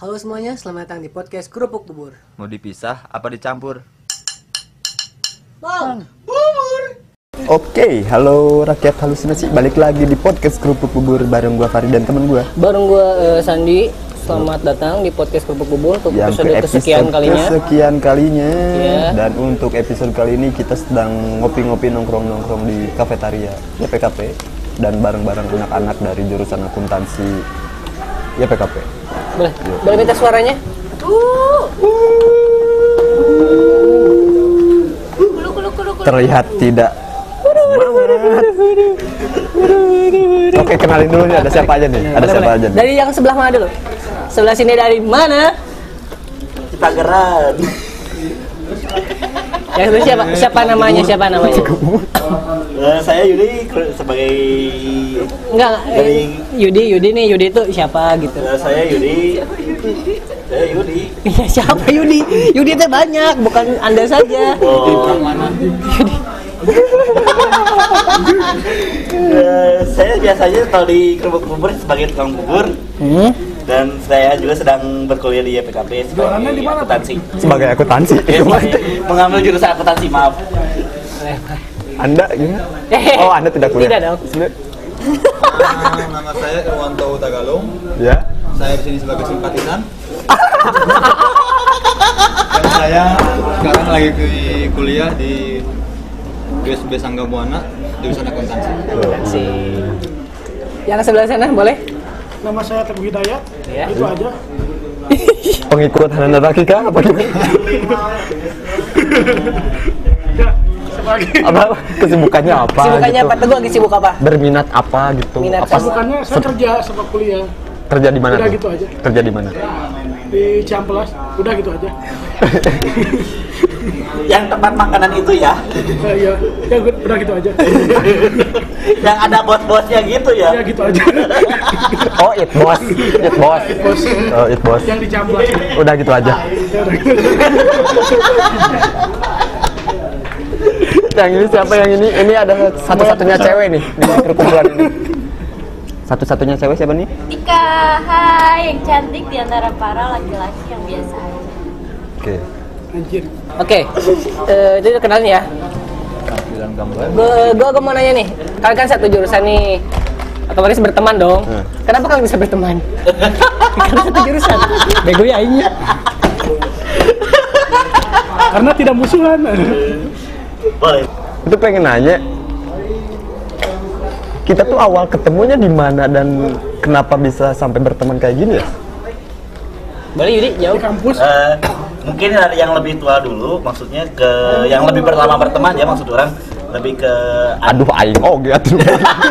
Halo semuanya, selamat datang di podcast Kerupuk Bubur. Mau dipisah apa dicampur? Bang, Oke, halo rakyat halusinasi. Balik lagi di podcast Kerupuk Bubur bareng gua Farid dan temen gua. bareng gua eh, Sandi. Selamat datang di podcast Kerupuk Bubur untuk Yang episode ke kesekian episode kalinya. kesekian kalinya. Iya. Dan untuk episode kali ini kita sedang ngopi-ngopi nongkrong-nongkrong di kafetaria YPKP dan bareng-bareng anak-anak dari jurusan akuntansi YPKP. Boleh, boleh minta suaranya? Terlihat tidak. Oke, kenalin dulu nih ada siapa aja nih? Ada siapa aja nih? Dari yang sebelah mana dulu? Sebelah sini dari mana? Tangerang. Yang itu siapa? Siapa namanya? Siapa namanya? Eh, saya Yudi sebagai Enggak, eh, Dari- Yudi, Yudi nih, Yudi itu siapa gitu? eh, saya Yudi. Saya Yudi. Iya, siapa Yudi? Yudi itu banyak, bukan Anda saja. Oh, Eh, saya biasanya kalau di kerupuk bubur sebagai tukang bubur Hmm? dan saya juga sedang berkuliah di YPKP sebagai akuntansi. Sebagai akuntansi. Sebagai mengambil jurusan akuntansi maaf. Anda gimana? Oh, Anda tidak kuliah? Tidak dong. Nama saya Irwanto Tagalong. Ya. Saya di sini sebagai simpatisan. Dan saya sekarang lagi kuliah di USB Sangga Buana jurusan akuntansi. Si yang sebelah sana boleh? Nama saya Teguh Hidayat. Ya. Itu aja. Pengikut Hananda Rakika apa gimana? Ya, apa kesibukannya apa Sibukannya gitu? apa? Teguh lagi sibuk apa? berminat apa gitu Minat apa bukannya saya kerja sama kuliah kerja di mana Udah tuh? gitu aja. kerja di mana di Ciamplas. Udah gitu aja. Yang tempat makanan itu ya, Ya, iya. Ya, udah gitu aja. yang ada bos-bosnya gitu ya. Ya gitu aja. oh it boss it boss Bos oh it boss yang di Ciamplas. udah gitu aja yang ini siapa yang ini ini ada satu-satunya cewek nih di perkumpulan ini satu-satunya cewek siapa nih Tika, hai, yang cantik di antara para laki-laki yang biasa aja. oke Anjir. Oke, eh, jadi kenalin ya. Tampilan gambar. Gue gue mau nanya nih, kalian kan satu jurusan nih, otomatis berteman dong. Hmm. Kenapa kalian bisa berteman? Karena satu jurusan. Bego ya ini. Karena tidak musuhan. Boleh. itu pengen nanya kita tuh awal ketemunya di mana dan kenapa bisa sampai berteman kayak gini ya Boleh Yudi jauh. Kampus. Eh, mungkin dari yang lebih tua dulu, maksudnya ke yang lebih berlama berteman ya maksud orang lebih ke aduh aing oh gitu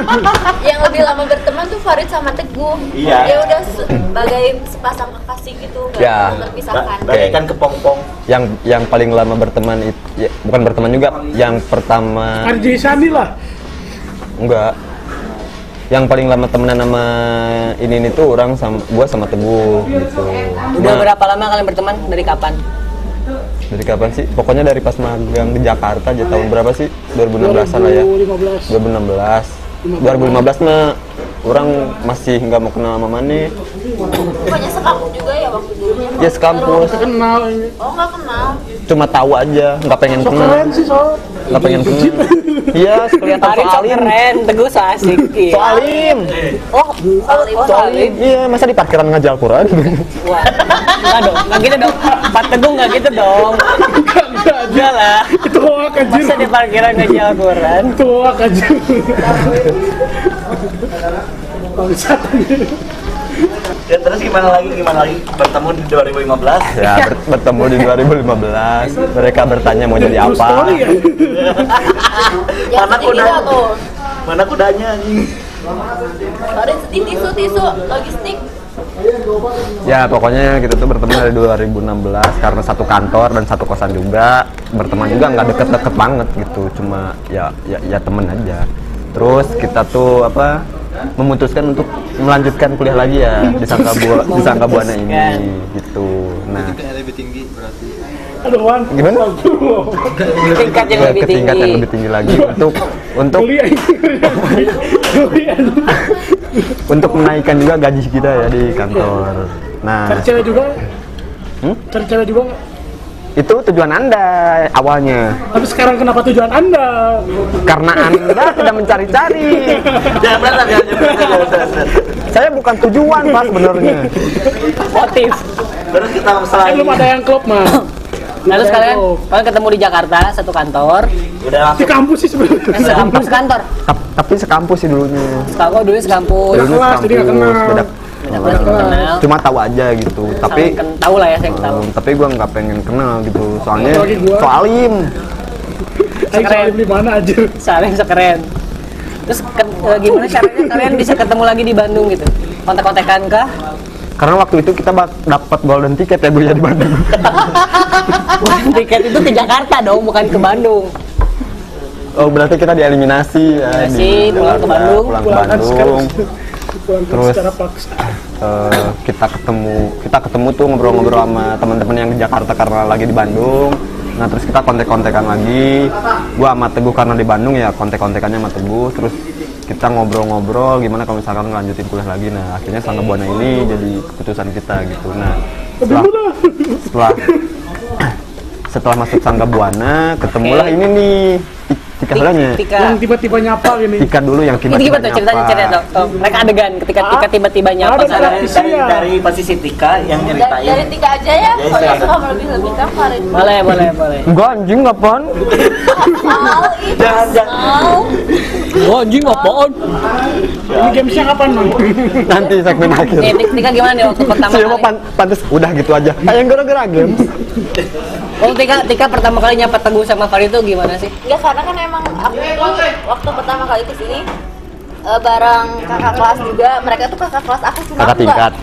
Yang lebih lama berteman tuh Farid sama Teguh. Iya. Dia udah sebagai sepasang kekasih gitu, gak Ya. terpisahkan. Ba- bagaikan kepompong. yang yang paling lama berteman itu ya, bukan berteman juga yang pertama RJ Sandi lah. enggak yang paling lama temenan sama ini ini tuh orang sama gua sama teguh gitu Udah Nah, berapa lama kalian berteman? Dari kapan? dari kapan sih pokoknya dari pas magang di Jakarta aja tahun berapa sih 2016an lah ya 2015. 2015 2015 mah orang masih nggak mau kenal sama Mane Pokoknya sekampus juga ya waktu dulunya. ya sekampus Kenal ini. Oh nggak kenal. cuma tahu aja nggak pengen So kenal keren sih so. Nggak pengen kenal iya kelihatan Farid so soalim keren, Teguh so asik. Iya. soalim Oh, Salim. oh, salim. iya masa di parkiran ngajal Quran Wah, enggak dong, enggak gitu dong. Pak Teguh enggak gitu dong. Enggak lah. Itu hoak anjir. Masa di parkiran ngejal Quran? Itu hoak anjir. Ya, terus gimana lagi gimana lagi bertemu di 2015? ya ber- bertemu di 2015 mereka bertanya mau jadi apa ya. Mana tuh. Mana kudanya anjing? Sedih tisu tisu logistik. ya pokoknya kita tuh berteman dari 2016 karena satu kantor dan satu kosan juga berteman juga nggak deket-deket banget gitu cuma ya ya, ya temen aja terus kita tuh apa memutuskan untuk melanjutkan kuliah lagi ya di Sangka Bua di Sangka Buana ini gitu nah Kayak lebih tinggi berarti. Aduh, Wan. Gimana? Tingkat yang lebih ke tingkat tinggi. yang lebih tinggi lagi untuk untuk untuk menaikkan juga gaji kita ya di kantor Nah, Cari cewek juga? Hmm? Cari cewek juga? Itu tujuan Anda awalnya. Tapi sekarang kenapa tujuan anda? Karena Anda tidak mencari-cari. Jangan jangan jangan berantem. Saya bukan tujuan, Pak, sebenarnya. motif Terus kita selain belum ada yang klop mah. nah terus kalian kalian ketemu di Jakarta satu kantor udah Di kampus sih sebenarnya. eh, sekampus kantor Tap- Tapi sekampus sih dulunya. sekampus dulu sekampus nggak kenal. beda. Beda kelas belum kenal. Cuma tahu aja gitu. Tapi Saling ken- tahu lah ya saya tahu. Hmm, tapi gua nggak pengen kenal gitu. Soalnya soalim soalin di mana aja. saling sekeren. Terus ke- eh, gimana caranya kalian bisa ketemu lagi di Bandung gitu? Kontak-kontakan kah? Karena waktu itu kita dapat golden ticket ya gue ya di Bandung. Bukan tiket itu ke Jakarta dong bukan ke Bandung. Oh berarti kita dieliminasi ya Eliminasi, pulang ke Bandung. pulang ke sekarang. Bandung. Pulang Terus- secara paksa. Eh, kita ketemu kita ketemu tuh ngobrol-ngobrol sama teman-teman yang di Jakarta karena lagi di Bandung. Nah terus kita kontek-kontekan lagi. Gua sama Teguh karena di Bandung ya kontek-kontekannya sama Teguh. Terus kita ngobrol-ngobrol gimana kalau misalkan ngelanjutin kuliah lagi. Nah akhirnya Sangga Buana ini jadi keputusan kita gitu. Nah setelah setelah setelah masuk Sangga Buana ketemulah ini nih Tika Helanya Tika Yang tiba-tiba nyapa gini. Tika dulu yang ini tiba-tiba gimana tuh ceritanya cerita dong mereka adegan ketika Tika tiba-tiba nyapa. Sana dari, dari, dari posisi Tika yang nyeritain. dari tiga aja ya. Ya, kalau suka melebih-lebihkan Farid boleh boleh boleh. Enggak anjing apaan? mau itu Jangan, jangan. mau oh anjing apaan? Ini gamesnya kapan nih? Nanti segmen akhir. Tika gimana nih waktu pertama Siapa kali? pan pantes? Udah gitu aja. Kayak gara-gara games. Oh Tika Tika pertama kali nyapa Teguh sama Farid itu gimana sih Enggak karena kan emang aku tuh waktu pertama kali ke sini eh, bareng kakak kelas juga mereka tuh kakak kelas aku cuma Kakak tingkat.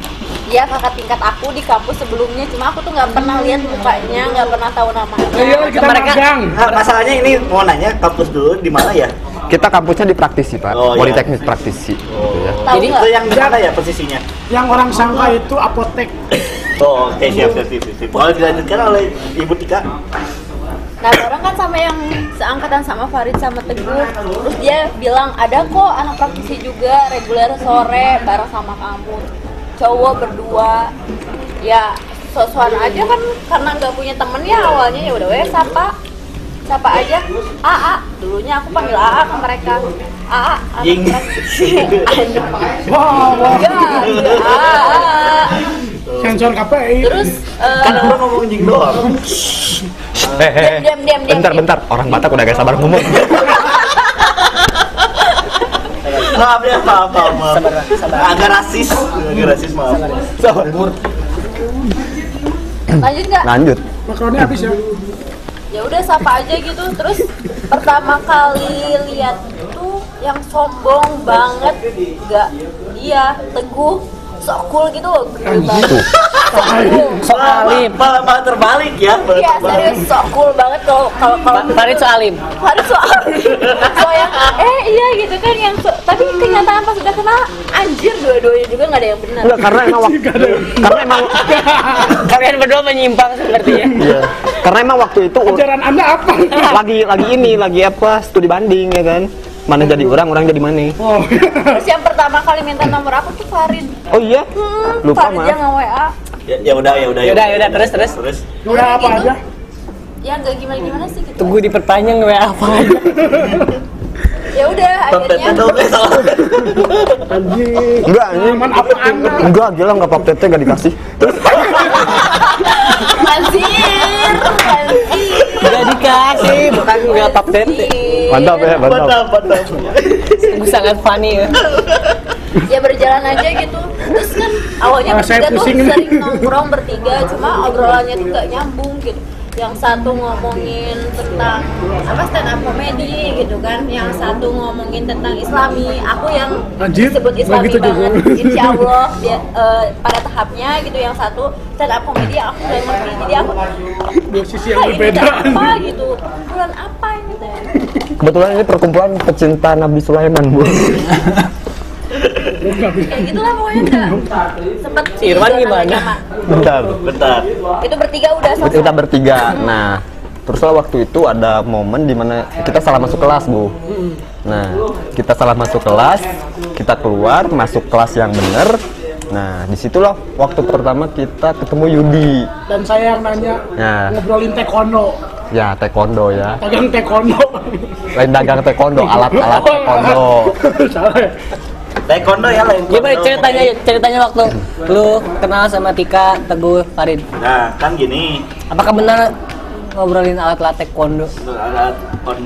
Iya kakak tingkat aku di kampus sebelumnya cuma aku tuh nggak pernah lihat mukanya nggak pernah tahu namanya Iya, kita Mereka-. Nah, masalahnya ini mau nanya kampus dulu di mana ya? Kita kampusnya di praktisi, Pak. Oh, iya. Politeknik praktisi. Gitu ya. tahu Jadi Itu yang di mana ya posisinya? Yang orang sangka itu apotek. Oh, oke siap siap siap. siap. Boleh dilanjutkan oleh Ibu Tika. Nah bareng kan sama yang seangkatan sama Farid sama Teguh. Terus dia bilang ada kok anak praktisi juga reguler sore bareng sama kamu. Cowok berdua. Ya sosokan aja kan karena nggak punya temen ya awalnya ya udah wes sapa? Sapa aja? AA Dulunya aku panggil AA ke mereka. AA anak praktisi. Wow, wow. Enggak, iya, AA Sensor KPI. Terus eh, Kan orang ngomong jing doang. Eh, eh, Diam, diam, diam, bentar, diam. bentar. Orang Batak udah gak sabar ngomong. Maaf ya, maaf, maaf, maaf. Agak rasis, agak rasis maaf. lanjut nggak? Lanjut. Makaroni habis ya. ya udah sapa aja gitu terus pertama kali lihat tuh yang sombong banget nggak iya teguh sok cool gitu loh Tuh. Teguh. sok alim Malah, malah terbalik ya. Iya terbalik. serius sok cool banget kalau kalau kalau Fa- Farid so alim harus soal so yang eh iya gitu kan yang so, tapi kenyataan pas udah kenal anjir dua-duanya juga nggak ada yang benar Enggak, karena emang waktu karena emang kalian berdua menyimpang sepertinya iya. Karena emang waktu itu Ajaran anda apa? lagi lagi ini, lagi apa? Studi banding ya kan. Mana jadi orang, orang jadi mana? Oh, terus yang pertama kali minta nomor aku tuh Farid Oh iya? hmm, Lupa Farid mah. yang nge-WA Ya, ya udah, ya udah. Yaudah, yaudah, terus, terus. Terus. udah apa aja? ya nggak gimana gimana sih gitu tunggu diperpanjang WA apa aja ya udah akhirnya. Anjing. Enggak, anjing. Apa? Enggak, gila enggak pap tete enggak dikasih. Terus anjir. Udah dikasih bukan nggak top tete mantap ya, mantap. Mantap, mantap. Sungguh sangat funny ya Ya berjalan aja gitu. Terus kan awalnya Ah, saya bertiga tuh sering nongkrong bertiga, cuma obrolannya tuh gak nyambung gitu. Yang satu ngomongin tentang apa stand up comedy gitu kan, yang satu ngomongin tentang Islami. Aku yang Anjir, disebut Islami juga. banget, insya Allah dia, eh, pada tahapnya gitu. Yang satu stand up comedy aku gak ngerti, jadi aku Dua sisi yang "Ah, ini berbeda. apa gitu, bulan apa ini teh? Kebetulan ini perkumpulan pecinta Nabi Sulaiman, Bu. Kayak gitulah pokoknya sempet Si Irwan gimana? Bentar. Bentar. Itu bertiga udah selesai. Kita bertiga. Nah, teruslah waktu itu ada momen di mana kita salah masuk kelas, Bu. Nah, kita salah masuk kelas, kita keluar masuk kelas yang benar. Nah, di situlah waktu pertama kita ketemu Yudi. Dan saya yang nanya Ya. ngobrolin taekwondo. Ya, taekwondo ya. Dagang taekwondo. Lain dagang taekwondo, alat-alat taekwondo. Salah ya? Taekwondo ya lain. Gimana ceritanya ceritanya waktu lu kenal sama Tika, Teguh, Farid? Nah, kan gini. Apakah benar ngobrolin alat-alat taekwondo? Alat kon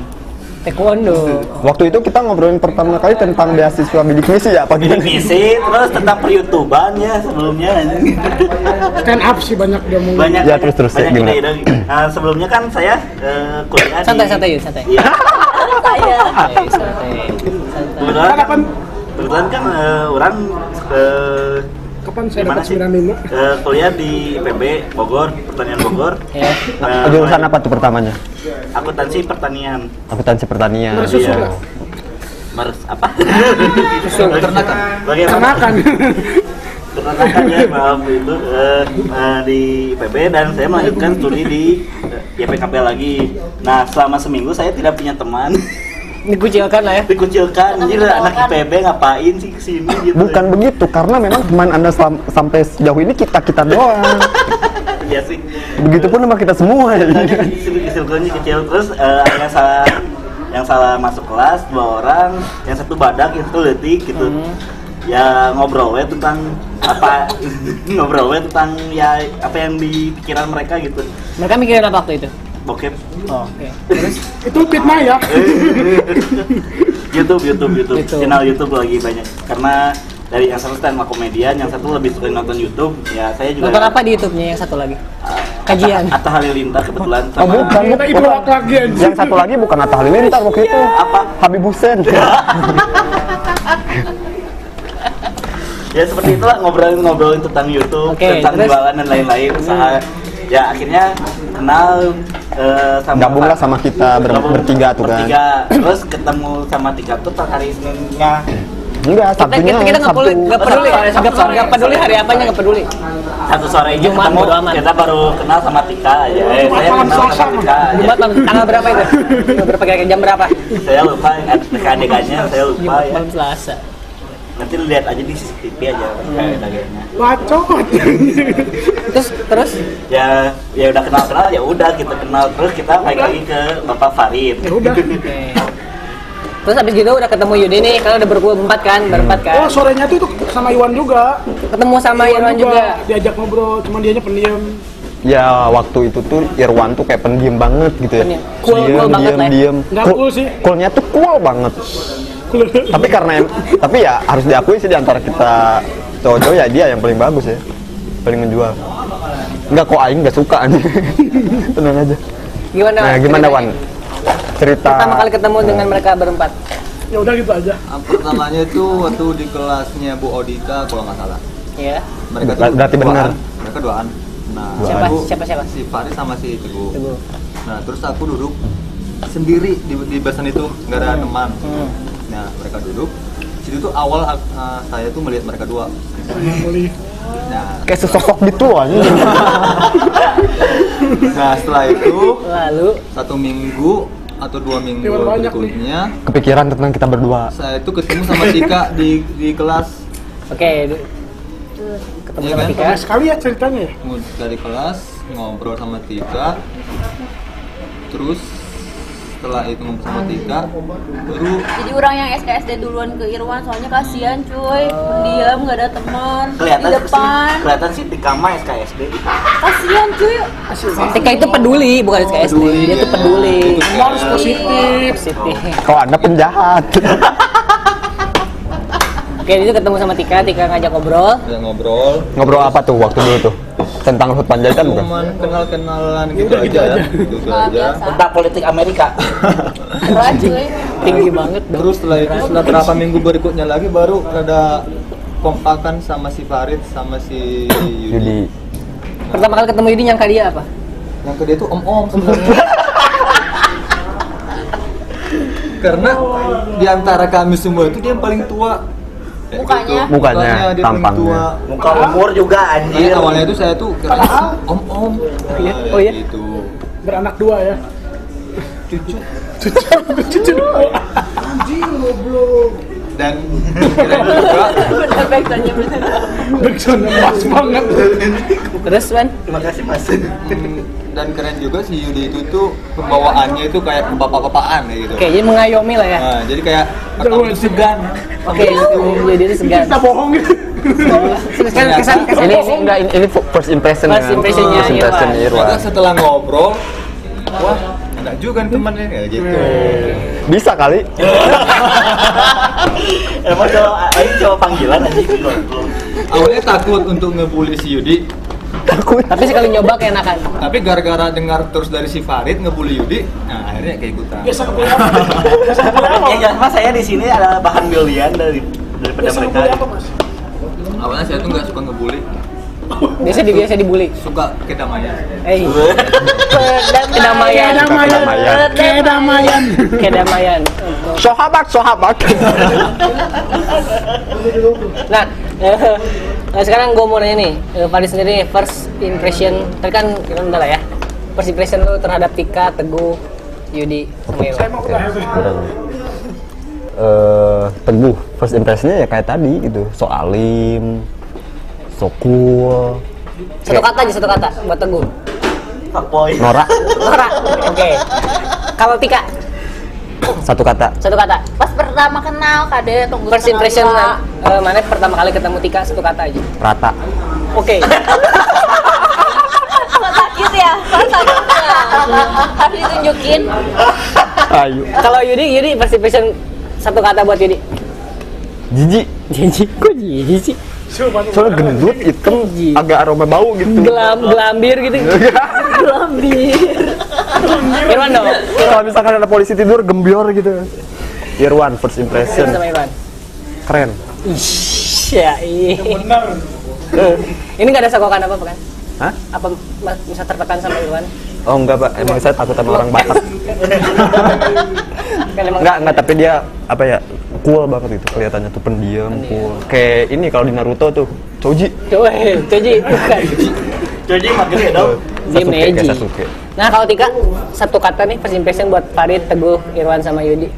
Taekwondo. Waktu itu kita ngobrolin pertama kali tentang beasiswa bidik misi ya, apa bidik gimana? misi terus tentang per-youtuban ya sebelumnya Stand up sih banyak dia mau. banyak Ya, terus, terus, banyak gimana? ide-ide. Nah, sebelumnya kan saya eh, kuliah Santai, di santai, yuk, santai. Iya. saya Eh, santai. kebetulan kan Kapan? Kebetulan kan eh, orang eh, Kapan saya dapat sih? 95? eh, kuliah di IPB Bogor pertanian Bogor Ya. Eh, Jurusan apa tuh pertamanya? akuntansi pertanian Akuntansi pertanian. Bersusu Iya. Mars apa Peternakan. bagaimana Peternakan. Peternakan ya maaf itu eh, eh, di IPB dan saya melanjutkan studi di eh, YPKP lagi. Nah selama seminggu saya tidak punya teman. Dikucilkan lah ya. Dikucilkan, anjir anak IPB ngapain sih ke sini gitu. Bukan begitu, karena memang teman Anda selam- sampai sejauh ini kita-kita doang. Iya sih. Begitupun sama kita semua ya. Circle-nya kecil terus eh, ada yang salah yang salah masuk kelas dua orang, yang satu badak, yang satu letik gitu. Ya ngobrol we tentang apa ngobrol we tentang ya apa yang di pikiran mereka gitu. Mereka mikirin apa waktu itu? Bokep. Oh, oke. Itu fitnah ya. YouTube, YouTube, YouTube, YouTube. channel YouTube lagi banyak karena dari yang satu stand komedian, yang satu lebih suka nonton YouTube. Ya saya juga. Nonton apa di YouTube-nya yang satu lagi? Kajian. Atta Halilintar kebetulan Oh bukan, Kita itu bukan. lagi anjing. Yang satu lagi bukan Atta Halilintar waktu itu. Apa? Habib Hussein. ya seperti itulah ngobrolin-ngobrolin tentang YouTube, Oke, tentang terus? jualan dan lain-lain. Usaha. Ya akhirnya kenal eh, sama Gabunglah sama kita ber- Gabung bertiga tuh kan. bertiga. Terus ketemu sama Tika tuh per hari Seninnya Enggak, Kita Sabtunya kita kita nggak peduli, Sabtu. nggak peduli, nggak Sabtu. nggak peduli hari apanya nggak peduli. satu sore aja Jumat, ketemu amat. kita baru kenal sama Tika aja. Eh, Jumat saya kenal sama Tika aja. Jumat malam tanggal berapa itu? Tanggal berapa kira jam berapa? Saya lupa adegan-adegannya, saya lupa Jumat ya. malam Selasa. Nanti lihat aja di CCTV aja adegannya. Bacot. Terus terus Ya, ya udah kenal-kenal ya udah kita kenal terus kita balik lagi ke Bapak Farid. Ya udah. Oke. Terus habis gitu udah ketemu Yudi nih, kalau udah berempat kan, berempat kan. Oh sorenya tuh itu sama Iwan juga. Ketemu sama Irwan juga. Diajak ngobrol, cuman dianya pendiam. Ya waktu itu tuh Irwan tuh kayak pendiam banget gitu ya. Pendiam. Cool- cool Diem, banget diem, lah ya. diem. Cool- cool sih. Coolnya tuh cool banget. Tapi karena em- tapi ya harus diakui sih di antara kita cowok-cowok ya dia yang paling bagus ya. Paling menjual. Enggak kok aing enggak suka nih. Tenang aja. Gimana? Nah, gimana? Wan? Cerita Pertama kali ketemu dengan mereka berempat. Ya udah gitu aja. Pertamanya itu waktu di kelasnya Bu Odika kalau nggak salah. Iya. Mereka Ber- berarti duaan. benar. Mereka duaan. Nah, Siapa? aku Siapa, siapa? Si Faris sama si Teguh. Teguh. Nah, terus aku duduk sendiri di, di basan itu, nggak ada teman. Hmm. Nah, mereka duduk. Situ tuh awal uh, saya tuh melihat mereka dua. Nah, kayak sesosok gitu anjing. nah setelah itu Lalu satu minggu atau dua minggu berikutnya Kepikiran tentang kita berdua. saya itu ketemu sama Tika di di kelas oke. du- Ketemu sama kan? Tika. Sekali ya ceritanya ya. Dari kelas ngobrol sama Tika terus setelah itu ngobrol sama Tika baru jadi orang yang SKSD duluan ke Irwan soalnya kasihan cuy pendiam nggak ada teman Kelihatan di depan sih, kelihatan sih di Kama SKSD. kasihan cuy Tika itu peduli, bukan SKSD. Peduli, Dia tuh ya. peduli. Harus positif. Positif. Kalau anda penjahat. Oke, itu ketemu sama Tika, Tika ngajak ngobrol. udah ngobrol Ngobrol apa tuh waktu dulu tuh? Tentang Luhut Panjaitan bukan? cuman kenal-kenalan gitu gitu aja ya aja. gitu aja biasa Tentang politik Amerika. Tinggi banget dong. terus setelah itu setelah berapa minggu berikutnya lagi baru ada kompakan sama si Farid sama si Yudi Pertama kali ketemu Yudi nyangka dia apa? yang kedua itu om om sebenarnya karena di antara kami semua itu dia yang paling tua Mukanya? gitu. Mukanya, paling tampangnya. tua Muka umur juga Makanya anjir. awalnya itu saya tuh kira om om Iya? Oh iya? gitu Beranak dua ya. cucu Cucu dua. Anjing goblok. Dan keren juga backsoundnya bener. Backsound pas banget. Terus Wan? Terima kasih Mas. Hmm, dan keren juga si Yudi itu tuh pembawaannya itu kayak kebapak-bapaan kayak gitu Oke, jadi mengayomi lah ya. Nah, jadi kayak itu segan Oke, jadi itu segan. Kita bohong gitu. Kesan kesan kesan ini enggak ini, ini first impression First kan? impressionnya first impression Irwan. Setelah ngobrol wah enggak juga nih temannya ya gitu bisa kali Emang coba aing coba panggilan aja gitu. awalnya takut untuk ngebully si Yudi Tapi sekali nyoba keenakan. tapi gara-gara dengar terus dari si Farid ngebully Yudi nah akhirnya kayak ikutan Biasa apa? Yang jelas Mas saya di sini adalah bahan bulian dari daripada Biasa mereka. kuliah apa mas? awalnya saya tuh nggak suka ngebully Biasa di biasa dibully. suka kedamaian Eh, Kedamaian. kedamaian. Kedamaian. Kedamaian. Kedamaian. sahabat sahabat Nah, eh, nah sekarang gue mau nanya nih, eh, Farid sendiri nih, first impression, tadi kan kita udah lah ya, first impression lu terhadap Tika, Teguh, Yudi, sama. Saya mau eh teguh first impressionnya ya kayak tadi gitu so alim so cool Satu kata aja, satu kata buat Teguh. Fuckboy. norak Nora, oke. Kalau Tika, satu kata satu kata. Pas pertama kenal kade tunggu First impression dua. eh, mana pertama kali ketemu Tika, satu kata aja. rata Oke. Kok sakit ya? Sakit ya? Harus ditunjukin. ayo Kalau Yudi, Yudi first impression satu kata buat Yudi. jijik Jijik, kok jijik sih? Soalnya gendut hitam agak aroma bau gitu Gelam, gelambir gitu. gelambir. Irwan dong. kalau misalkan ada polisi tidur gembior gitu Irwan first impression keren Ish, ya. Benar. Ini nggak ada sokokan apa apa kan? Hah? Apa bisa tertekan sama Irwan? Oh enggak pak emang saya takut sama orang Batak enggak enggak tapi dia apa ya cool banget gitu kelihatannya tuh pendiam cool kayak ini kalau di Naruto tuh Choji Coba, Coji, bukan. Jadi makin dong. Sasuke. Sasuke Nah kalau Tika, satu kata nih first impression buat Farid, Teguh, Irwan sama Yudi.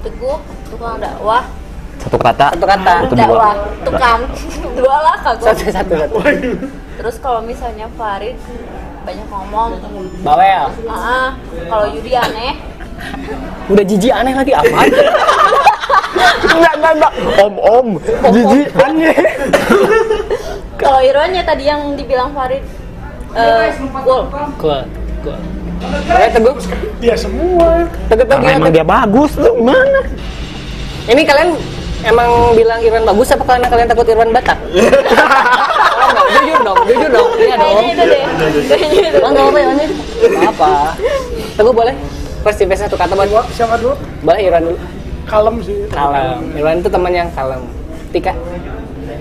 Teguh, tukang dakwah. satu kata Satu kata. Itu dua. dakwah, tukang. Dua lah kagak. Satu, satu, satu. Terus kalau misalnya Farid banyak ngomong. Bawel. Ah, kalau Yudi aneh. Udah jijik aneh lagi apa? enggak enggak enggak om om jijik aneh Kalau Irwan ya tadi yang dibilang Farid eh cool. Cool, cool. Oke, Teguh. Dia semua. Teguh, Teguh, emang dia bagus tuh mana Ini kalian emang bilang Irwan bagus apa karena kalian takut Irwan Batak? enggak, jujur dong, jujur dong. Iya dong. Kayaknya itu. Oh, enggak apa-apa ya, apa. Teguh boleh? First impression satu kata buat Siapa dulu? Boleh Irwan dulu. Kalem sih. Kalem. Irwan itu teman yang kalem. Tika.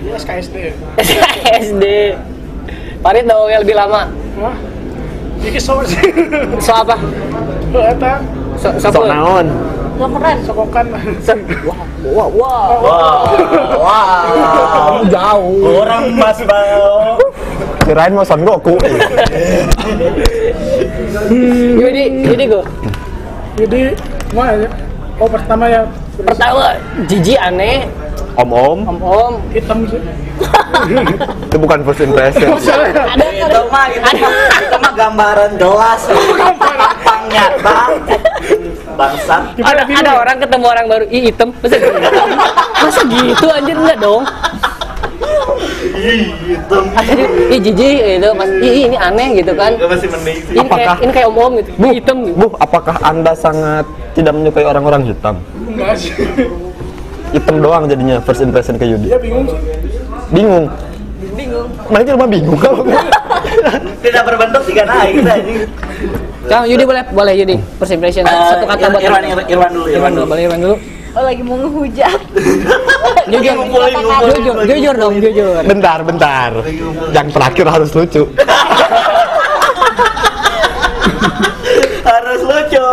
Dia SKSD. SD. Farid dong yang lebih lama. Wah. Jadi so sih. So apa? Eta So, so, sok cool. naon Lo keren. sokokan. So, wah, wah, wah. Wow. Wow. Jauh. Orang Mas Bau. kirain mau Son Goku Yudi, Yudi gue. Jadi mana ya? Oh pertama ya Pertama, jijik aneh, om om om om. hitam sih. itu bukan first impression Ada Itu mah itu mah itu mah gambaran jelas. Lapangnya bang. Bangsat. ada ada orang ketemu orang baru ih hitam masa gitu masa gitu anjir enggak dong. Asli, ih jijik gitu mas ih ini aneh gitu kan Itu masih mending sih. ini kayak Apakah- ini kayak om om gitu Bu, hitam gitu Bu, apakah Anda sangat tidak menyukai orang-orang hitam? Enggak sih. Hitam doang jadinya first impression ke Yudi. Dia bingung sih. Bingung. Bingung. Mana itu mah bingung kalau Tidak berbentuk tiga naik kita ini. Kang Yudi boleh boleh Yudi first impression satu kata buat Irwan, Irwan, Irwan dulu, Irwan dulu boleh Irwan dulu Oh lagi mau ngehujat. jujur ngumpulin, ngumpulin. jujur jujur dong jujur Bentar, bentar. Yang terakhir harus lucu. Harus lucu.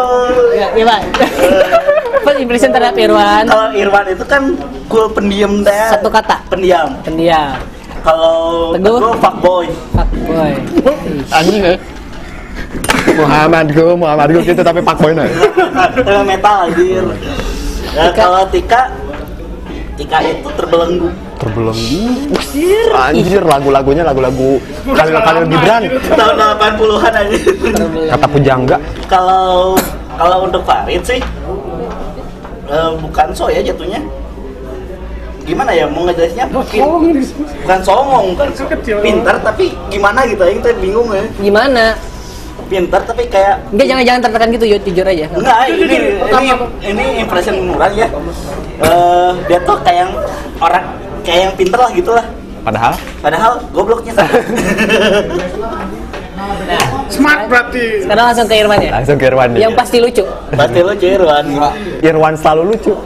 ya Irwan first impression terhadap Irwan Kalau Irwan itu kan cool pendiam deh. satu kata Pendiam. pendiam Kalau Teguh? Teguh fuckboy. fuckboy Anjing ya. Muhammad gue, Muhammad gue gitu tapi pak boy nah. Emang metal anjir. Ya, kalau Tika Tika itu terbelenggu terbelenggu Usir. anjir lagu-lagunya lagu-lagu Khalil Khalil Gibran tahun 80-an aja. kata pujangga kalau kalau untuk Farid sih eh, bukan so ya jatuhnya. Gimana ya mau ngejelasinnya? Di bukan songong kan Kecil kecil. pintar tapi gimana gitu yang teh bingung ya Gimana? Pintar tapi kayak Enggak jangan jangan tertekan gitu, Yud, jujur aja. enggak ini ini ini impression orang ya Eh, dia tuh kayak yang orang kayak yang pintar lah gitu lah padahal padahal gobloknya sama Smart berarti. Sekarang langsung ke Irwan ya. langsung ke Irwan. Yang pasti lucu. berarti lo Jerwan Irwan selalu lucu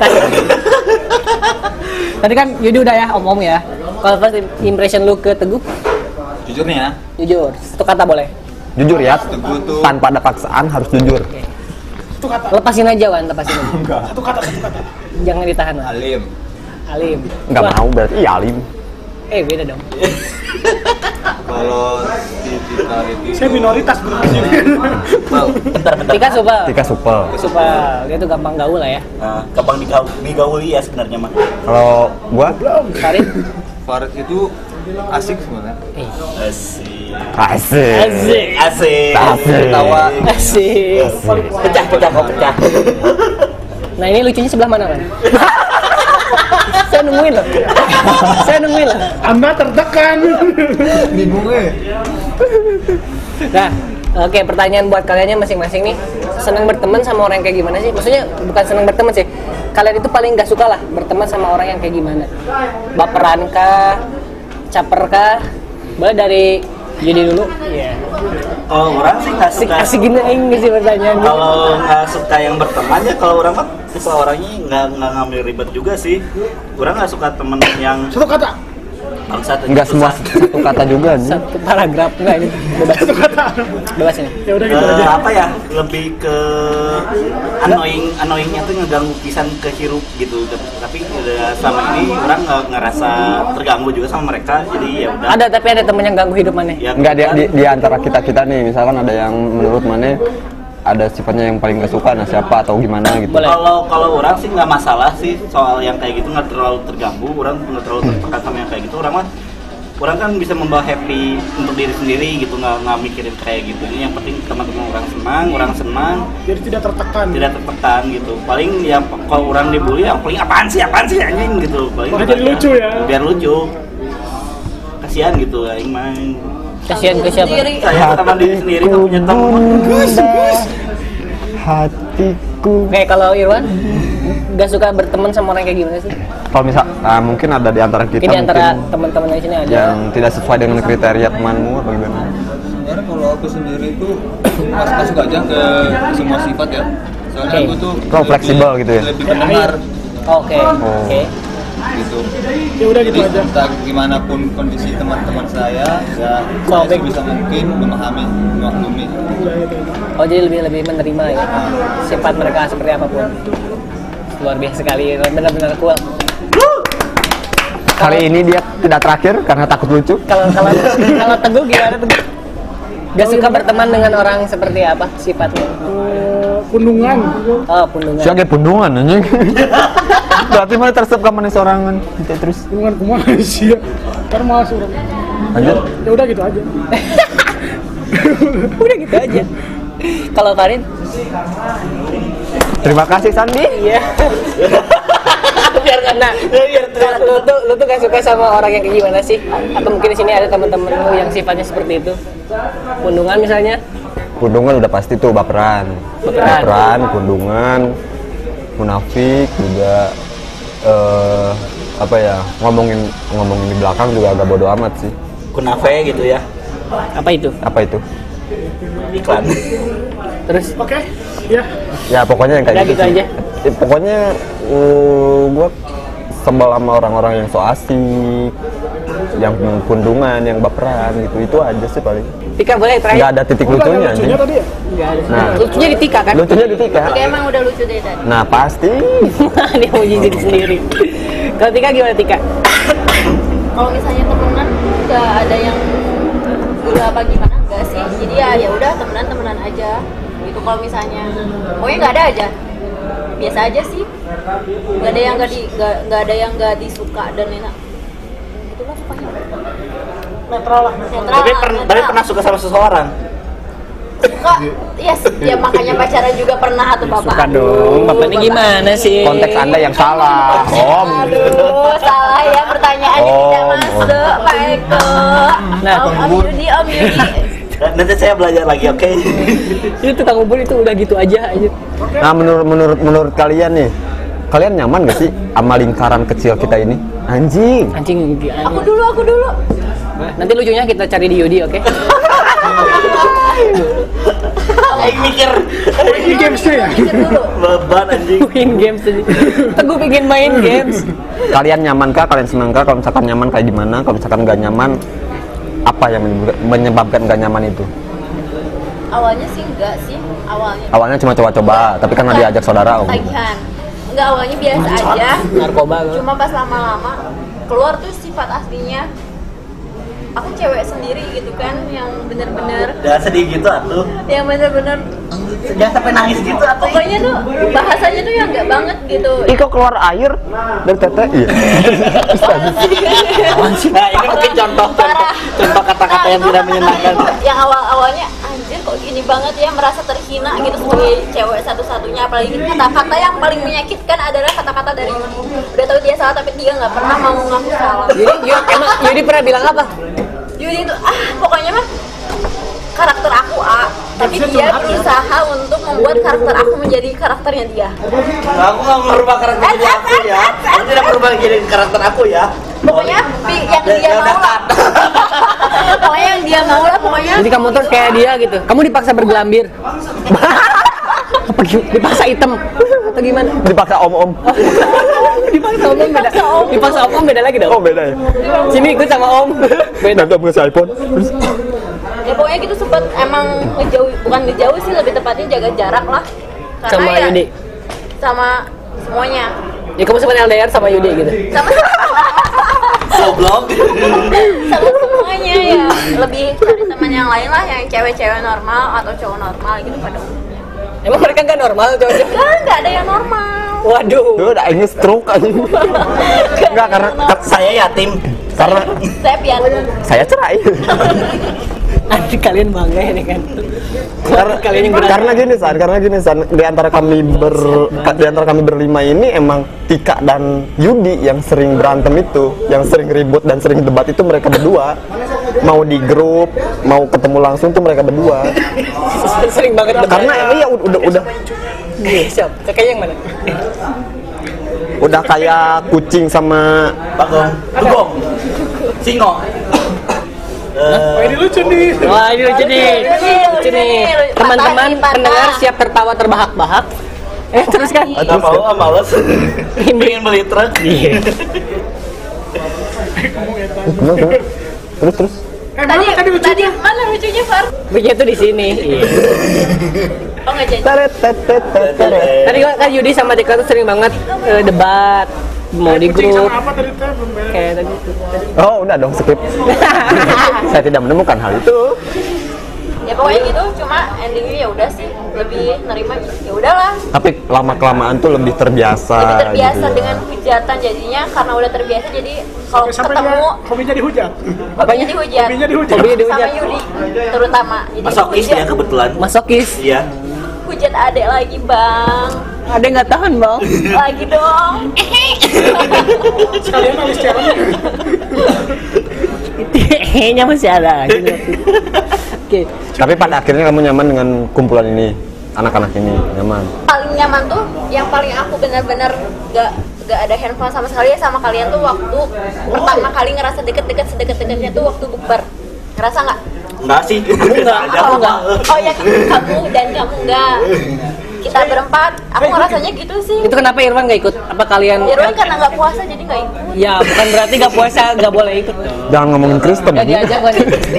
Tadi kan Yudi udah ya om-om ya. Kalau first impression lu ke Teguh, Jujur nih ya, jujur, satu kata boleh. Jujur ya tanpa ada paksaan harus jujur Satu kata. Lepasin aja Wan, lepasin aja. Satu kata, satu kata. Jangan ditahan Wan. alim. Alim. nggak Wah, mau berarti iya alim Eh beda dong. Kalau itu Saya minoritas bro di sini. bentar bentar Tika supel. Tika supel Supel. Dia tuh gampang gaul lah ya. nah, gampang digaul, digauli ya sebenarnya mah kalau gua Farid. Farid itu asik sebenarnya. Eh, asik asik Asik. asik Asik. ketawa Asik. pecah pecah kok pecah Nah ini lucunya sebelah mana Wan? Saya nungguin loh. Saya nungguin loh. Anda tertekan. Bingung eh. Nah, oke pertanyaan buat kaliannya masing-masing nih. Senang berteman sama orang yang kayak gimana sih? Maksudnya bukan senang berteman sih. Kalian itu paling nggak suka lah berteman sama orang yang kayak gimana? Baperan kah? Caper kah? Boleh dari Yudi dulu. Iya. kalau orang sih nggak Asik suka asik gini aing sih pertanyaannya. kalau nggak suka yang berteman ya kalau orang mah tipe orangnya nggak nggak ngambil ribet juga sih orang nggak suka temen yang Satu kata. Bangsat nggak semua satu kata juga nih Satu paragraf enggak ini. Bebas. Satu kata. Bebas ini. Ya udah gitu Eh, aja. apa ya lebih ke annoying annoyingnya tuh ngeganggu pisan ke hirup gitu tapi udah selama ini orang nggak ngerasa terganggu juga sama mereka jadi ya udah Ada tapi ada temen yang ganggu hidup mana? ya nggak di, di, di antara kita kita nih misalkan ada yang menurut mana ada sifatnya yang paling gak suka nah siapa atau gimana gitu. Kalau kalau orang sih nggak masalah sih soal yang kayak gitu nggak terlalu terganggu orang nggak terlalu tertekan sama yang kayak gitu. Orang mah orang kan bisa membawa happy untuk diri sendiri gitu nggak nggak mikirin kayak gitu. Ini yang penting teman-teman orang senang orang senang. Jadi tidak tertekan. tidak tertekan gitu. Paling ya kalau orang dibully yang paling apaan sih apaan sih anjing? gitu. Paling aja. lucu ya. biar lucu. Kasihan gitu aing main Kasihan ke siapa? Sendiri. saya sama diri sendiri nggak punya teman hatiku Oke, kalau Irwan nggak suka berteman sama orang kayak gimana sih? kalau misal ah, mungkin ada di antara kita Ini antara mungkin teman-teman di sini ada. yang tidak sesuai dengan kriteria temanmu atau gimana Sebenarnya kalau aku sendiri tuh mas masuk aja ke semua sifat ya. Soalnya Oke. aku tuh lebih- fleksibel gitu ya? Lebih pendengar Oke, oke. Gitu. Ya udah gitu Jadi aja. entah gimana pun kondisi teman-teman saya, ya Oh, saya bisa mungkin memahami, memaklumi. Oh jadi lebih lebih menerima ya sifat mereka seperti apa pun. Luar biasa sekali, benar-benar cool. kali ini dia tidak terakhir karena takut lucu Kalau kalau kalau teguh gimana teguh? Gak suka berteman dengan orang seperti apa sifatnya? Pundungan. Oh pundungan. siapa pundungan anjing berarti mana tersep ke mana sorangan Gitu terus Pundungan kumaha sih. Ntar malas orang. lanjut Ya udah gitu aja. Udah gitu aja. Kalau Farid? terima kasih Sandi Iya. biar kena. Biar lu tuh lu tuh gak suka sama orang yang kayak gimana sih? Atau mungkin di sini ada teman-teman lu yang sifatnya seperti itu? Pundungan misalnya? Pundungan udah pasti tuh baperan Baperan. pundungan munafik juga eh apa ya ngomongin ngomongin di belakang juga agak bodo amat sih kunafe gitu ya Apa itu? apa itu iklan Terus Oke. Ya. ya pokoknya yang kayak gitu, gitu sih. aja. Ya, pokoknya uh, gua sebel sama orang-orang yang so asik yang pundungan yang baperan gitu itu aja sih paling Tika boleh terakhir? ada titik lucunya lucunya tadi ya. Nggak ada. Nah. Lucunya di Tika kan? lucunya di Tika Oke, emang udah lucu dari tadi. nah pasti Dia mau diri sendiri. Kalau Tika gimana Tika? Kalau misalnya temenan tuh nggak ada yang udah apa gimana enggak sih. Jadi ya ya udah temenan temenan aja. Gitu kalau misalnya pokoknya nggak ada aja. Biasa aja sih. nggak ada yang nggak di nggak ada yang nggak disuka dan enak gitu lah pokoknya Netral lah. netral Tapi, per, netral. tapi pernah suka sama seseorang? suka yes ya makanya pacaran juga pernah tuh bapak Suka dong. Bapak ini gimana sih? konteks anda yang salah om Aduh, salah ya pertanyaannya Om, tidak masuk, Pak Eko. Nah, om, om Yudi, Om Yudi. Nanti saya belajar lagi, oke? Itu tukang bubur itu udah gitu aja aja. nah menurut menurut menurut kalian nih kalian nyaman gak sih sama lingkaran kecil kita ini anjing Anjing. Aku dulu, aku dulu. Nanti lucunya kita cari di Yudi, oke? Aing mikir, Ini gamesnya ya? Beban anjing. Main games aja. Teguh pengen main games. kalian nyaman kah kalian senang kah kalau misalkan nyaman kayak gimana kalau misalkan nggak nyaman apa yang menyebab- menyebabkan nggak nyaman itu Awalnya sih enggak sih, awalnya. awalnya cuma coba-coba tapi karena diajak saudara om Tagihan. Enggak awalnya biasa aja. Narkoba. Cuma pas lama-lama keluar tuh sifat aslinya. Aku cewek sendiri gitu kan, yang bener-bener, Jangan sedih gitu atuh. yang bener-bener Jangan sampai nangis gitu atuh. pokoknya tuh bahasanya tuh yang enggak banget gitu. Iko keluar air dari tete iya Nah, ini mungkin contoh Parah. contoh kata-kata yang Nah, tidak itu menyenangkan. Yang awal-awalnya kok gini banget ya merasa terhina gitu sebagai cewek satu-satunya apalagi kata-kata yang paling menyakitkan adalah kata-kata dari. Udah tahu dia salah tapi dia nggak pernah mau ngaku salah. Yudi, Yudi, emang Yudi pernah bilang apa? Yudi itu ah pokoknya mah karakter aku A, tapi dia berusaha untuk membuat karakter aku menjadi karakternya dia. Aku nggak merubah karakter jadi aku ya. Aku tidak merubah jadi karakter aku ya. Pokoknya yang Ya, dia mau lah. pokoknya yang dia mau lah pokoknya. Jadi kamu terus kayak dia gitu. Kamu dipaksa bergelambir. Apa dipaksa hitam atau gimana? dipaksa om om Dipaksa om beda. Dipaksa om. Om beda lagi dong. oh beda ya Sini ikut sama om. Beda. nanti om ngasih iPhone ya pokoknya gitu sempet emang ngejauh bukan ngejauh sih lebih tepatnya jaga jarak lah Karena Sama ya, Yudi. sama semuanya Ya kamu sempat LDR sama Yudi gitu. sama Goblok. sama semuanya ya lebih cari teman yang lain lah yang cewek-cewek normal atau cowok normal gitu pada umumnya Emang mereka nggak normal cowoknya? kan nggak ada yang normal Waduh. Duh, udah ini stroke aja enggak karena Saya yatim. karena saya piano saya cerai Nanti kalian bangga ini kan. karena kalian yang berani. karena gini san karena gini san di antara kami ber di antara kami berlima ini emang Tika dan Yudi yang sering berantem itu yang sering ribut dan sering debat itu mereka berdua mau di grup mau ketemu langsung tuh mereka berdua Sering banget karena emang ya udah udah udah, Iya, siap. Kakaknya yang mana? udah kayak kucing sama Bagong. Bagong. Singo. Wah ini lucu nih. Wah, ini lucu nih. Lucu nih. Teman-teman pendengar siap tertawa terbahak-bahak. Eh, terus kan? Nggak mau, nggak males. Pengen beli truk. Gimana? terus terus Eh mana tadi tadi lucunya? mana lucunya Far? Begitu di sini. Iya. oh nggak jadi. Tadi kan Yudi sama Tika tuh sering banget eh, debat mau di Kucing grup tadi kayak tadi. oh udah dong skip saya tidak menemukan hal itu ya pokoknya gitu cuma endingnya ya udah sih lebih nerima ya udahlah tapi lama kelamaan tuh lebih terbiasa lebih terbiasa gitu ya. dengan hujatan jadinya karena udah terbiasa jadi kalau Sampai ketemu hobinya dihujat. hobinya dihujat Hobinya dihujat. Hobinya sama dihujat. Yudi terutama jadi Masokis ya kebetulan. Masokis. Iya. hujat adek lagi bang Ada yang nggak tahan bang? lagi dong Sekalian alis challenge. Kayaknya masih ada. gitu. Oke. tapi pada akhirnya kamu nyaman dengan kumpulan ini anak-anak ini nyaman paling nyaman tuh yang paling aku benar-benar gak gak ada handphone sama sekali ya sama kalian tuh waktu pertama kali ngerasa deket-deket sedekat-dekatnya tuh waktu bukber ngerasa nggak Enggak sih. Enggak, Ada aku apa? enggak. oh ya kamu dan kamu enggak kita berempat aku ngerasanya gitu sih Itu kenapa Irwan nggak ikut? Apa kalian? Irwan karena nggak puasa jadi nggak ikut Ya, bukan berarti nggak puasa nggak boleh ikut. dong. jangan ngomongin Kristen Nggak diajak kan?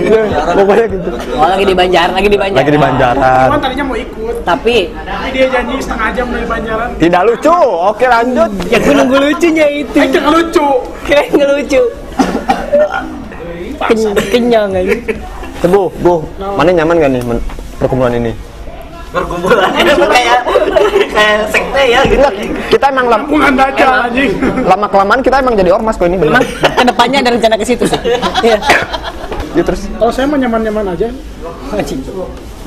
pokoknya gitu Oh, lagi di Banjar, lagi di Banjar. lagi di Banjaran Cuman tadinya mau ikut. Tapi Tapi dia janji setengah jam dari Banjaran. tidak lucu oke lanjut yang gue nunggu lucunya itu. Eh jangan lucu. Kira nggak lucu. Ken- kenyang aja. Teguh, Bu, mana nyaman gak nih perkumpulan ini? Perkumpulan itu kayak kayak sekte ya gitu Enggak, kita emang lam, Bukan anjing. lama kelamaan kita emang jadi ormas kok ini. Emang ke depannya ada rencana ke situ sih. Iya. Ya, terus. Kalau saya mah nyaman-nyaman aja. Anjing.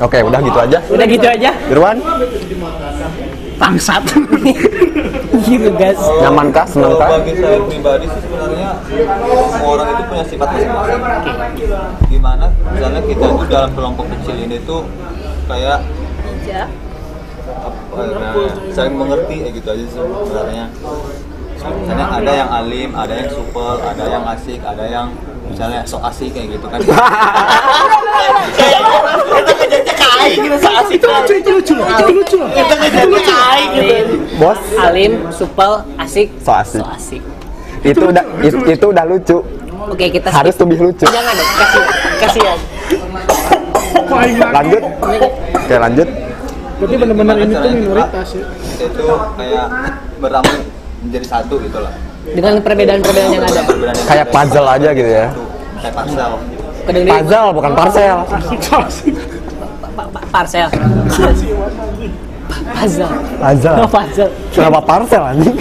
Oke, udah gitu aja. Udah gitu aja. Irwan, Bangsat. Gitu guys. nyaman kah? Senang kah? bagi saya pribadi sih sebenarnya semua orang itu punya sifat masing-masing. Gimana misalnya kita itu dalam kelompok kecil ini tuh kayak Aja. apa ya, saling mengerti ya gitu aja sebenarnya. Misalnya ada yang alim, ada yang supel, ada yang asik, ada yang misalnya sok asik kayak gitu kan. kita gitu Itu lucu, itu lucu loh. Itu lucu kita gitu Bos, alim, supel, asik, so asik. so asik. Itu udah itu, itu udah lucu. Oke, kita Harus lebih lucu. Jangan kasih kasihan. Lanjut. Oke, lanjut. Berarti benar-benar ini tuh minoritas ya. Itu kayak beramu menjadi satu gitu lah. Dengan perbedaan-perbedaan yang ada. Perbedaan yang Kayak puzzle aja gitu ya. kayak. Kedengerin Puzzle bukan parcel. pa- pa- parcel. Puzzle. Puzzle. Oh, puzzle. Kenapa parcel anjing?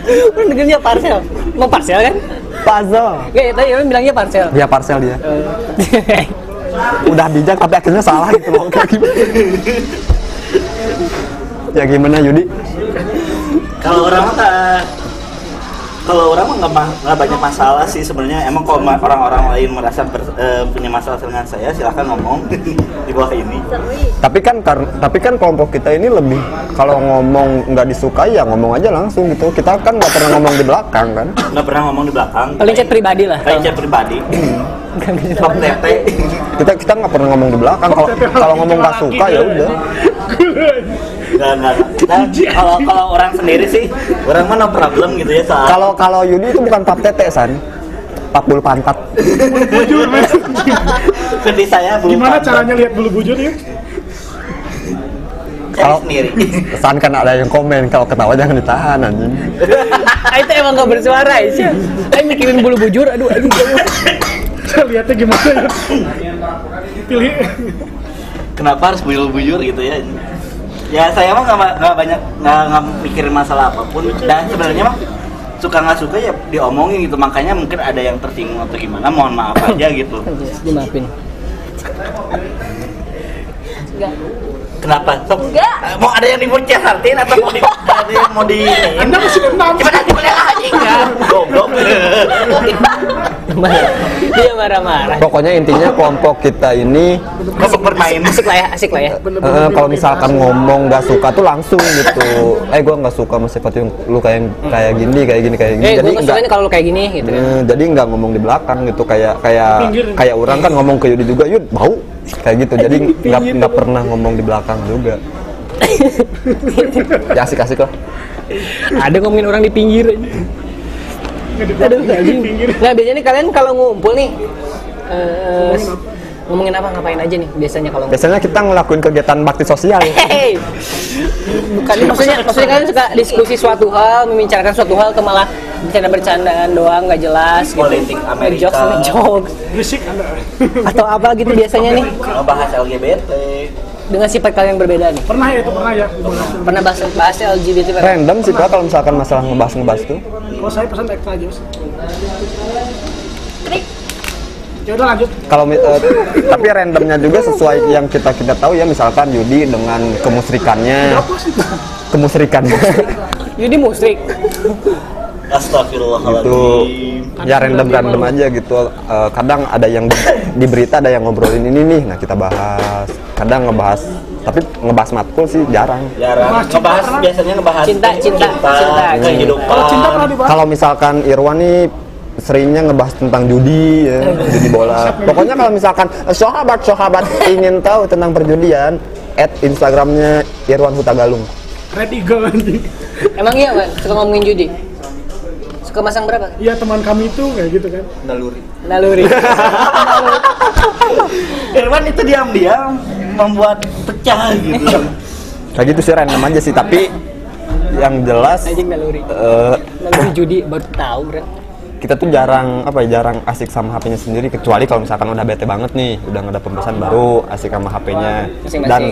Lu dengernya parcel. Mau parcel kan? Puzzle. Gak, tadi Irwan bilangnya parcel. Dia parcel dia. Udah bijak tapi akhirnya salah gitu loh. Kayak gimana? ya gimana Yudi? kalau orang mah nggak- kalau orang mah nggak banyak masalah sih sebenarnya emang kalau orang-orang lain merasa ber- eh, punya masalah dengan saya silahkan ngomong di bawah ini Tapi kan kar- tapi kan kelompok kita ini lebih kalau ngomong nggak disukai ya ngomong aja langsung gitu. Kita kan nggak pernah ngomong di belakang kan. nggak pernah ngomong di belakang Paling chat pribadi lah. kayak chat pribadi top tete Kita kita nggak pernah ngomong di belakang. Kalau kalau ngomong nggak suka ya udah. kalau kalau orang sendiri sih orang mah no problem gitu ya soal Kalau kalau Yudi itu bukan pap tete san. Pap bulu pantat. seperti saya belum Gimana paham. caranya lihat bulu bujur ya? Kalau- sendiri San kan ada yang komen kalau ketawa jangan ditahan anjing. Ah, itu emang gak bersuara ya. Saya mikirin bulu bujur, aduh, aduh. Saya lihatnya gimana ya? Pilih. kenapa harus buyur-buyur gitu ya ya saya mah nggak banyak nggak nggak mikirin masalah apa pun dan sebenarnya mah suka nggak suka ya diomongin gitu makanya mungkin ada yang tersinggung atau gimana mohon maaf aja gitu Dimaafin. Enggak. Kenapa Sok, Enggak. eh, mau ada yang dimujahartin atau mau di ada yang mau di Anda masih dendam. gimana gimana anjing ya goblok Dia marah-marah. Pokoknya intinya kelompok kita ini masuk bermain Asik lah ya, asik lah ya. Eh, kalau misalkan ngomong nggak suka tuh langsung gitu. Eh gue nggak suka sama sifat yang lu kayak kayak gini, kayak gini, kayak gini. Eh, jadi kesukain kalau lu kayak gini gitu kan. Eh, jadi nggak ngomong di belakang gitu kayak kayak kayak orang kan ngomong ke Yudi juga Yud bau kayak gitu jadi nggak nggak pernah ngomong di belakang juga. Ya asik asik lah. Ada ngomongin orang di pinggir. Aja. Aduh, anjing. Nah, biasanya nih kalian kalau ngumpul nih eh, ngomongin apa ngapain aja nih biasanya kalau biasanya kita ngelakuin kegiatan bakti sosial Hey, bukan maksudnya maksudnya kalian suka diskusi suatu hal, membicarakan suatu hal ke malah bercanda-bercandaan doang nggak jelas gitu. Politik Amerika. Ngejokes, ngejokes. Berisik Anda. atau apa gitu biasanya nih ngebahas LGBT dengan sifat kalian yang berbeda nih. Pernah ya itu pernah ya. Pernah bahas bahas LGBT random sih kalau misalkan masalah ngebahas ngebahas tuh Kalau saya pesan extra jos. Ya udah lanjut. kalau eh, tapi randomnya juga sesuai yang kita kita tahu ya misalkan Yudi dengan kemusrikannya. Kemusrikannya Yudi musrik. itu Astagfirullahaladzim ya random random aja gitu. Eh, kadang ada yang di, di berita ada yang ngobrolin ini nih. Nah kita bahas. Kadang ngebahas tapi ngebahas matkul sih jarang. Jarang. Ngebahas cinta biasanya ngebahas Cinta, cinta, cinta. kehidupan cinta pernah dibahas. kalau misalkan Irwan nih seringnya ngebahas tentang judi ya, judi bola pokoknya kalau misalkan eh, sahabat sahabat ingin tahu tentang perjudian add instagramnya Irwan Hutagalung Red Eagle anjing. Emang iya, Wan? Suka ngomongin judi? Suka masang berapa? Iya teman kami itu kayak gitu kan. Naluri. Naluri. Irwan itu diam-diam membuat pecah gitu kayak gitu sih random aja sih tapi yang jelas Anjing naluri. eh, Naluri judi baru tahu, Bro. Kita tuh jarang apa ya jarang asik sama HP-nya sendiri kecuali kalau misalkan udah bete banget nih udah nggak ada pembahasan baru asik sama HP-nya dan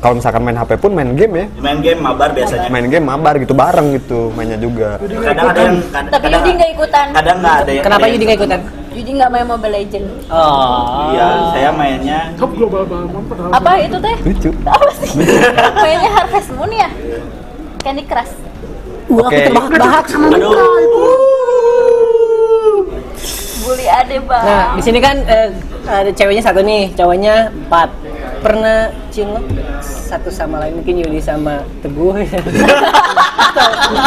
kalau misalkan main HP pun main game ya main game mabar biasanya main game mabar gitu bareng gitu mainnya juga kadang ada yang kad- Tapi kadang Yudi nggak ikutan. kadang nggak ada yang Kenapa Yudi nggak ikutan? Yudi nggak main Mobile Legend. Oh. iya saya mainnya Top global banget. Apa itu teh? lucu Apa sih? Mainnya Harvest Moon ya? Candy Crush. Wah, Oke. aku terbahak-bahak. aduh Bully ade bang. Nah, di sini kan eh, ada ceweknya satu nih, cowoknya empat. Pernah cinlok satu sama lain mungkin Yudi sama Teguh atau,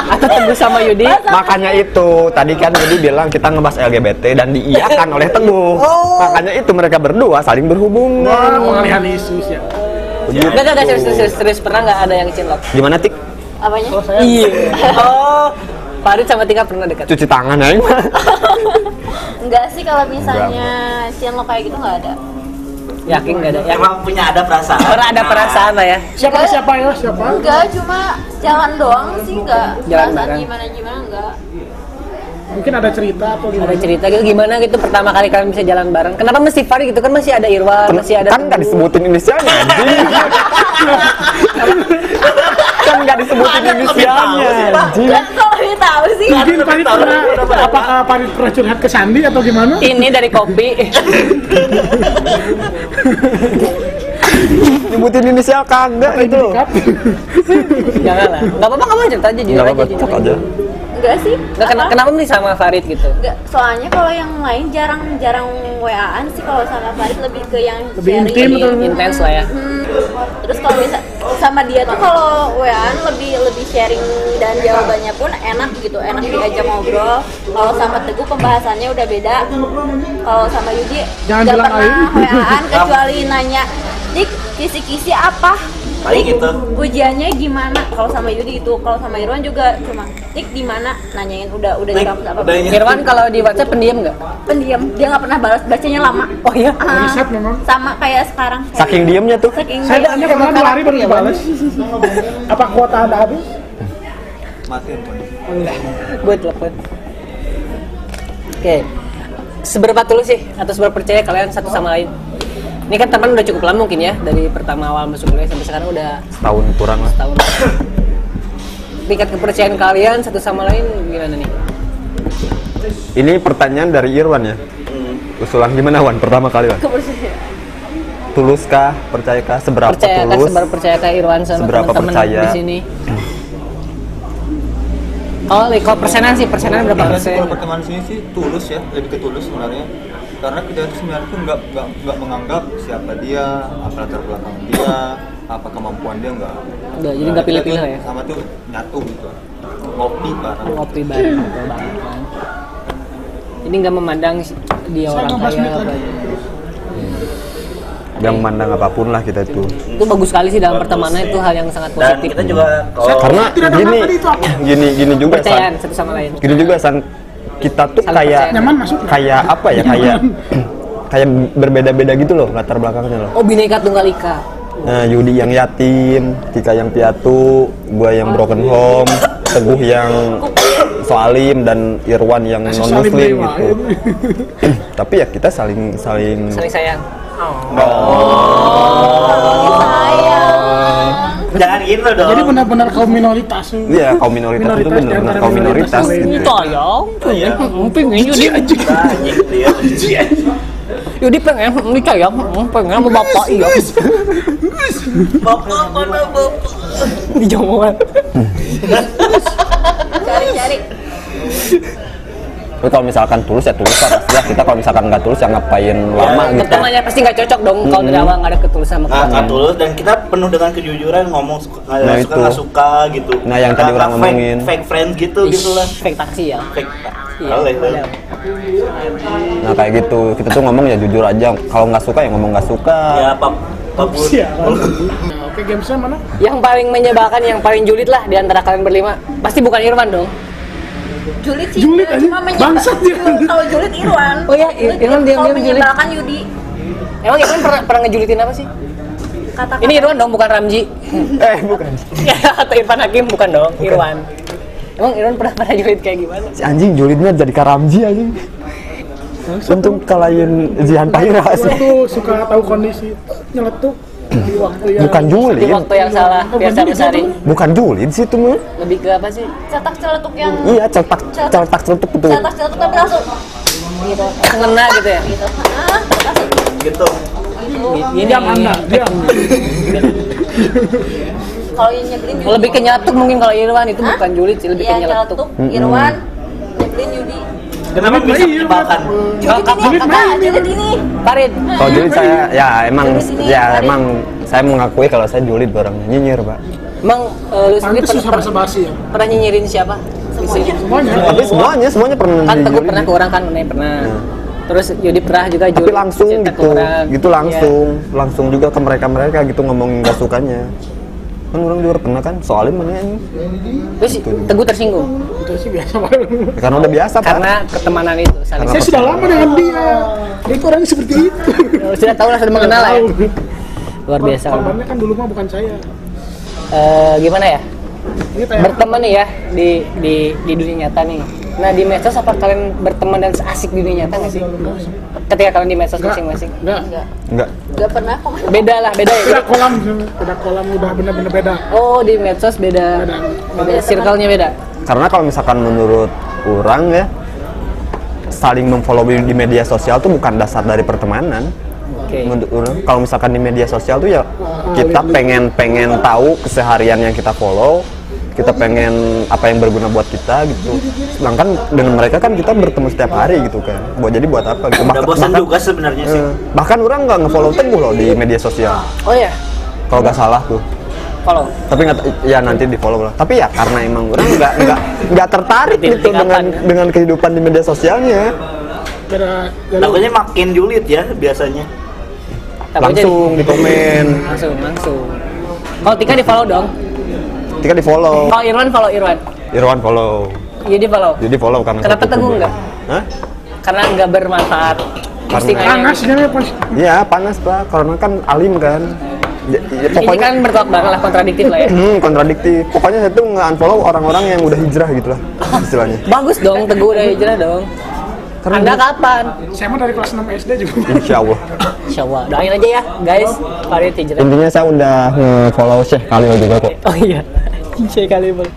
atau Teguh sama Yudi makanya itu tadi kan jadi bilang kita ngebahas LGBT dan diiyakan oleh Teguh makanya itu mereka berdua saling berhubungan pengalihan isu ya. Begitu. Enggak, enggak, serius, serius, serius, pernah nggak ada yang cinlok? gimana tik Apanya? Iya. Oh, Farid sama Tika pernah dekat. cuci tangan ya Enggak sih kalau misalnya Cian lo kayak gitu nggak ada. Yakin nggak ada? Yakin. emang punya ada perasaan Pernah ada perasaan lah ya. Siapa siapa ya? Siapa? Enggak, cuma jalan doang sih enggak. Jalan bareng. gimana gimana enggak. Mungkin ada cerita atau Ada gimana? cerita gitu gimana gitu pertama kali kalian bisa jalan bareng. Kenapa mesti Farid gitu kan masih ada Irwan, masih ada kan nggak Teguh. disebutin inisialnya anjing kan nggak disebutin inisialnya Kan dia tahu sih. Mungkin Parit pernah, apakah Parit pernah curhat ke Sandi atau gimana? Ini dari kopi. nyebutin inisial kagak itu loh Jangan lah. Enggak apa-apa kamu cerita aja jujur aja. apa-apa cok aja. Enggak sih. Nggak, kena- Apa? kenapa nih sama Farid gitu? Enggak, soalnya kalau yang lain jarang-jarang WA-an sih kalau sama Farid lebih ke yang Lebih sharing. intim atau Lebih intens lah ya. Hmm. Terus kalau bisa sama dia tuh kalau WA-an lebih lebih sharing dan jawabannya pun enak gitu, enak diajak ngobrol. Kalau sama Teguh pembahasannya udah beda. Kalau sama Yudi Jangan nggak bilang pernah lain. WA-an kecuali nanya, "Dik, kisi-kisi apa?" Paling gitu. Ujiannya gimana? Kalau sama Yudi itu, kalau sama Irwan juga cuma, "Dik, di mana?" Nanyain udah udah Dik, jawab apa. Irwan kalau di WhatsApp pendiam nggak? pendiam dia nggak pernah balas bacanya lama Oh iya. Riset memang. sama kayak sekarang saking diemnya tuh saking Saya hanya pernah dua hari baru dibalas. Apa kuota anda habis? mati. Gue telepon. Oke. Seberapa tulus sih atau seberapa percaya kalian satu sama lain? Ini kan teman udah cukup lama mungkin ya dari pertama awal masuk kuliah sampai sekarang udah tahun kurang lah tahun. Tingkat kepercayaan kalian satu sama lain gimana nih? ini pertanyaan dari Irwan ya usulan gimana Wan pertama kali Wan kepercayaan tuluskah percayakah seberapa Percayakah tulus seberapa percayakah Irwan sama Seberapa teman-teman percaya? di sini? Oh, kalau persenan sih persenan berapa persen? kalau pertemanan sini sih tulus ya, lebih ke tulus sebenarnya. Karena kita itu sebenarnya tuh nggak nggak nggak menganggap siapa dia, apa latar belakang dia, apa kemampuan dia nggak. Nggak, jadi nggak kita pilih-pilih ya? Sama tuh nyatu gitu. Ngopi bareng. ngopi bareng betul banget kan. Ini nggak memandang dia Saya orang kaya apa. lagi. yang memandang apa pun lah kita itu Itu bagus sekali sih dalam pertemanan itu hal yang sangat dan positif. kita juga kalau karena gini gini gini juga Percayaan satu sama lain. gini juga san kita tuh Saling kayak percaya. Nyaman masuk kayak apa ya kayak kayak berbeda-beda gitu loh latar belakangnya loh Oh bineka tunggal ika. Nah, Yudi yang yatim, Tika yang piatu, gua yang broken home, Teguh yang soalim dan Irwan yang non muslim dewa, gitu. Tapi ya kita saling saling Saling sayang. sayang jangan gitu dong Jadi benar-benar kaum minoritas. Iya, kaum minoritas, itu Minoritas benar-benar di antara kaum minoritas minoritas gitu. Sayang. Pengen Yudi. Yudi pengen ini sayang. Pengen sama bapak iya. bapak mana bapak Dijawab. cari-cari Tapi kalau misalkan tulus ya tulus lah pasti ya. Kita kalau misalkan nggak tulus ya ngapain lama gitu. Pertamanya pasti nggak cocok dong kalau dari awal nggak ada ketulusan sama kamu. nggak tulus dan kita penuh dengan kejujuran ngomong suka nggak Nah, suka nggak suka gitu Nah, yang tadi orang ngomongin. fake friend gitu gitu lah Fake taksi ya. fake Iya. Nah kayak gitu, kita tuh ngomong ya jujur aja. Kalau nggak suka ya ngomong nggak suka. ya Siaran. Nah, Oke, gamesnya mana? Yang paling menyebalkan, yang paling julid lah di antara kalian berlima. Pasti bukan Irwan dong. Julid sih Julid aja. cuma Bangsat dia. kalau julid Irwan Oh iya, Julid Irwan diam-diam julid. menyebalkan Yudi Emang Irwan pernah, pernah ngejulitin apa sih? kata Ini Irwan dong, bukan Ramji. Eh bukan. ya, atau Irfan Hakim bukan dong, Irwan. Emang Irwan pernah pernah julid kayak gimana? Si anjing julidnya jadi karamji anjing. Untung kalahin Zihan Pahira Gue tuh suka tahu kondisi nyeletuk di waktu yang bukan julid di waktu yang salah biasa besari bukan julid sih itu mah. Lebih ke apa sih? Cetak celetuk yang iya cetak cetak cetak itu. Cetak celetuk tapi langsung. Gitu. Kena gitu ya? Gitu. Gitu. Ini diam anda diam. Kalau yang nyebelin lebih ke nyatuk mungkin kalau Irwan itu bukan julid sih lebih Iya, ke nyeletuk. Nyeletuk Irwan nyebelin judi kenapa bisa menyebalkan julid Kakak- ini Farid. Kalau julid saya ya emang ya emang saya mengakui kalau saya julid barang nyinyir pak. Emang eh, lu sendiri pernah, basi ya. pernah nyinyirin siapa? Sini? semuanya. Tapi semuanya semuanya pernah kan teguh pernah ke orang kan Unai pernah. Terus Yudi pernah juga tapi julid, langsung gitu. orang. gitu Iya. langsung. Langsung juga ke mereka mereka gitu ngomongin gak sukanya kan orang juga pernah kan soalnya mana ini? Terus teguh tersinggung. Itu sih biasa banget. Ya, karena udah biasa pak. Karena pertemanan itu saling saya sudah lama dengan dia. Dia itu orangnya seperti itu? Sudah tahu lah sudah mengenal lah ya. Luar biasa. Korbannya kan dulu mah bukan saya. Eh, gimana ya? Berteman nih ya di di di dunia nyata nih nah di medsos apa kalian berteman dan asik di dunia nyata nggak sih? Ketika kalian di medsos masing-masing. Enggak enggak enggak enggak pernah. Kok beda lah beda ya? Beda kolam beda kolam udah bener-bener beda. Oh di medsos beda. Beda. Circle-nya beda? Karena kalau misalkan menurut orang ya saling memfollow di di media sosial tuh bukan dasar dari pertemanan. Oke. Menurut orang kalau misalkan di media sosial tuh ya kita pengen pengen tahu keseharian yang kita follow kita pengen apa yang berguna buat kita gitu. Sedangkan dengan mereka kan kita bertemu setiap hari gitu kan. Buat jadi buat apa gitu. Udah bosan juga sebenarnya sih. Eh, bahkan orang nggak ngefollow teguh loh di media sosial. Oh ya kalau nggak salah tuh. Follow? Tapi nggak ya nanti di follow lah. Tapi ya karena emang orang nggak nggak nggak tertarik gitu dengan dengan kehidupan di media sosialnya. Takutnya makin julid ya biasanya. Langsung di komen. Langsung langsung. Kalau Tika di follow dong ketika di follow kalau Irwan follow Irwan? Irwan follow. Yudi follow. Jadi follow karena Kenapa Teguh nggak? Hah? karena nggak bermanfaat. Postingannya panas dia pas Iya panas pak. Karena kan alim kan? Ya, ya, ini pokoknya kan bertolak belakang lah kontradiktif lah ya. Hmm, kontradiktif. Pokoknya saya tuh nggak unfollow orang-orang yang udah hijrah gitu lah istilahnya. Bagus dong teguh udah hijrah dong Karena anda kapan? Saya mah dari kelas 6 SD juga. Insya Allah Insya Allah doain aja ya guys. Farid hijrah. Intinya saya udah nge-follow Syekh Khalil juga kok. Oh iya. Kali bang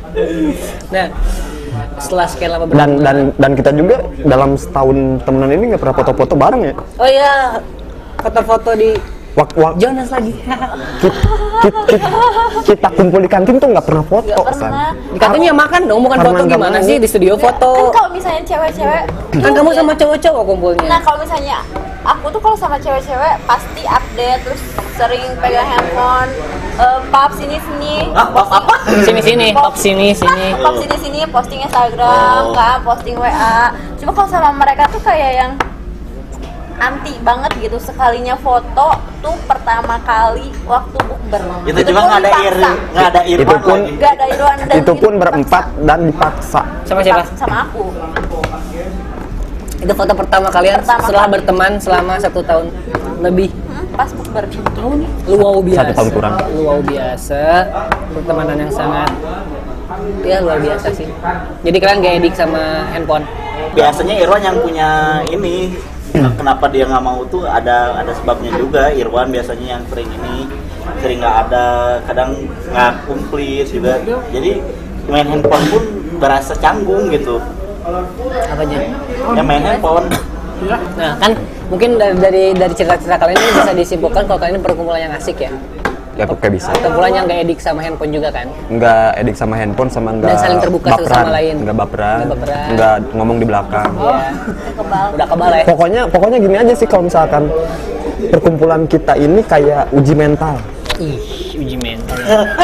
nah setelah sekian lama dan dan dan kita juga dalam setahun temenan ini nggak pernah foto-foto bareng ya? Oh iya foto-foto di wak, wak, Jonas lagi. Kita, kita, kita kumpul di kantin tuh nggak pernah foto kan pernah. Dikatanya makan dong bukan Karena foto gimana mau. sih? Di studio kan foto. kalau misalnya cewek-cewek kan kamu sama cowok-cowok kumpulnya. Nah kalau misalnya aku tuh kalau sama cewek-cewek pasti update terus sering pegang handphone, eh, pap sini sini, ah pop apa? Sini sini pop sini sini. pop sini sini, posting Instagram, Oh. kan, posting WA. Cuma kalau sama mereka tuh kayak yang anti banget gitu. Sekalinya foto tuh pertama kali waktu bukber. Itu juga pun nggak ada ir dipaksa. nggak ada irfan Itu pun- nggak ada Irwan dan itu pun berempat dan dipaksa. Sama siapa? Sama aku. Itu foto pertama kalian Pertama setelah kali. berteman selama satu tahun lebih. Hmm, pas bukber. Lu wow biasa. Satu tahun kurang. lu wow biasa. Pertemanan yang sangat ya luar biasa sih. Jadi kalian gak edik sama handphone? Biasanya Irwan yang punya ini kenapa dia nggak mau tuh ada ada sebabnya juga. Irwan biasanya yang sering ini sering nggak ada kadang nggak komplit juga. Jadi main handphone pun berasa canggung gitu. Apa aja ya main handphone. Nah kan mungkin dari dari, dari cerita-cerita kalian ini bisa disimpulkan kalau kalian ini perkumpulan yang asik ya ya kayak bisa. Perkumpulan yang gak edik sama handphone juga kan? Nggak edik sama handphone sama nggak Dan saling terbuka satu baperan. sama lain. nggak baperan. Nggak baperan. nggak ngomong di belakang. Ya kebal. Udah kebal ya? Pokoknya pokoknya gini aja sih kalau misalkan perkumpulan kita ini kayak uji mental. Ih uji mental.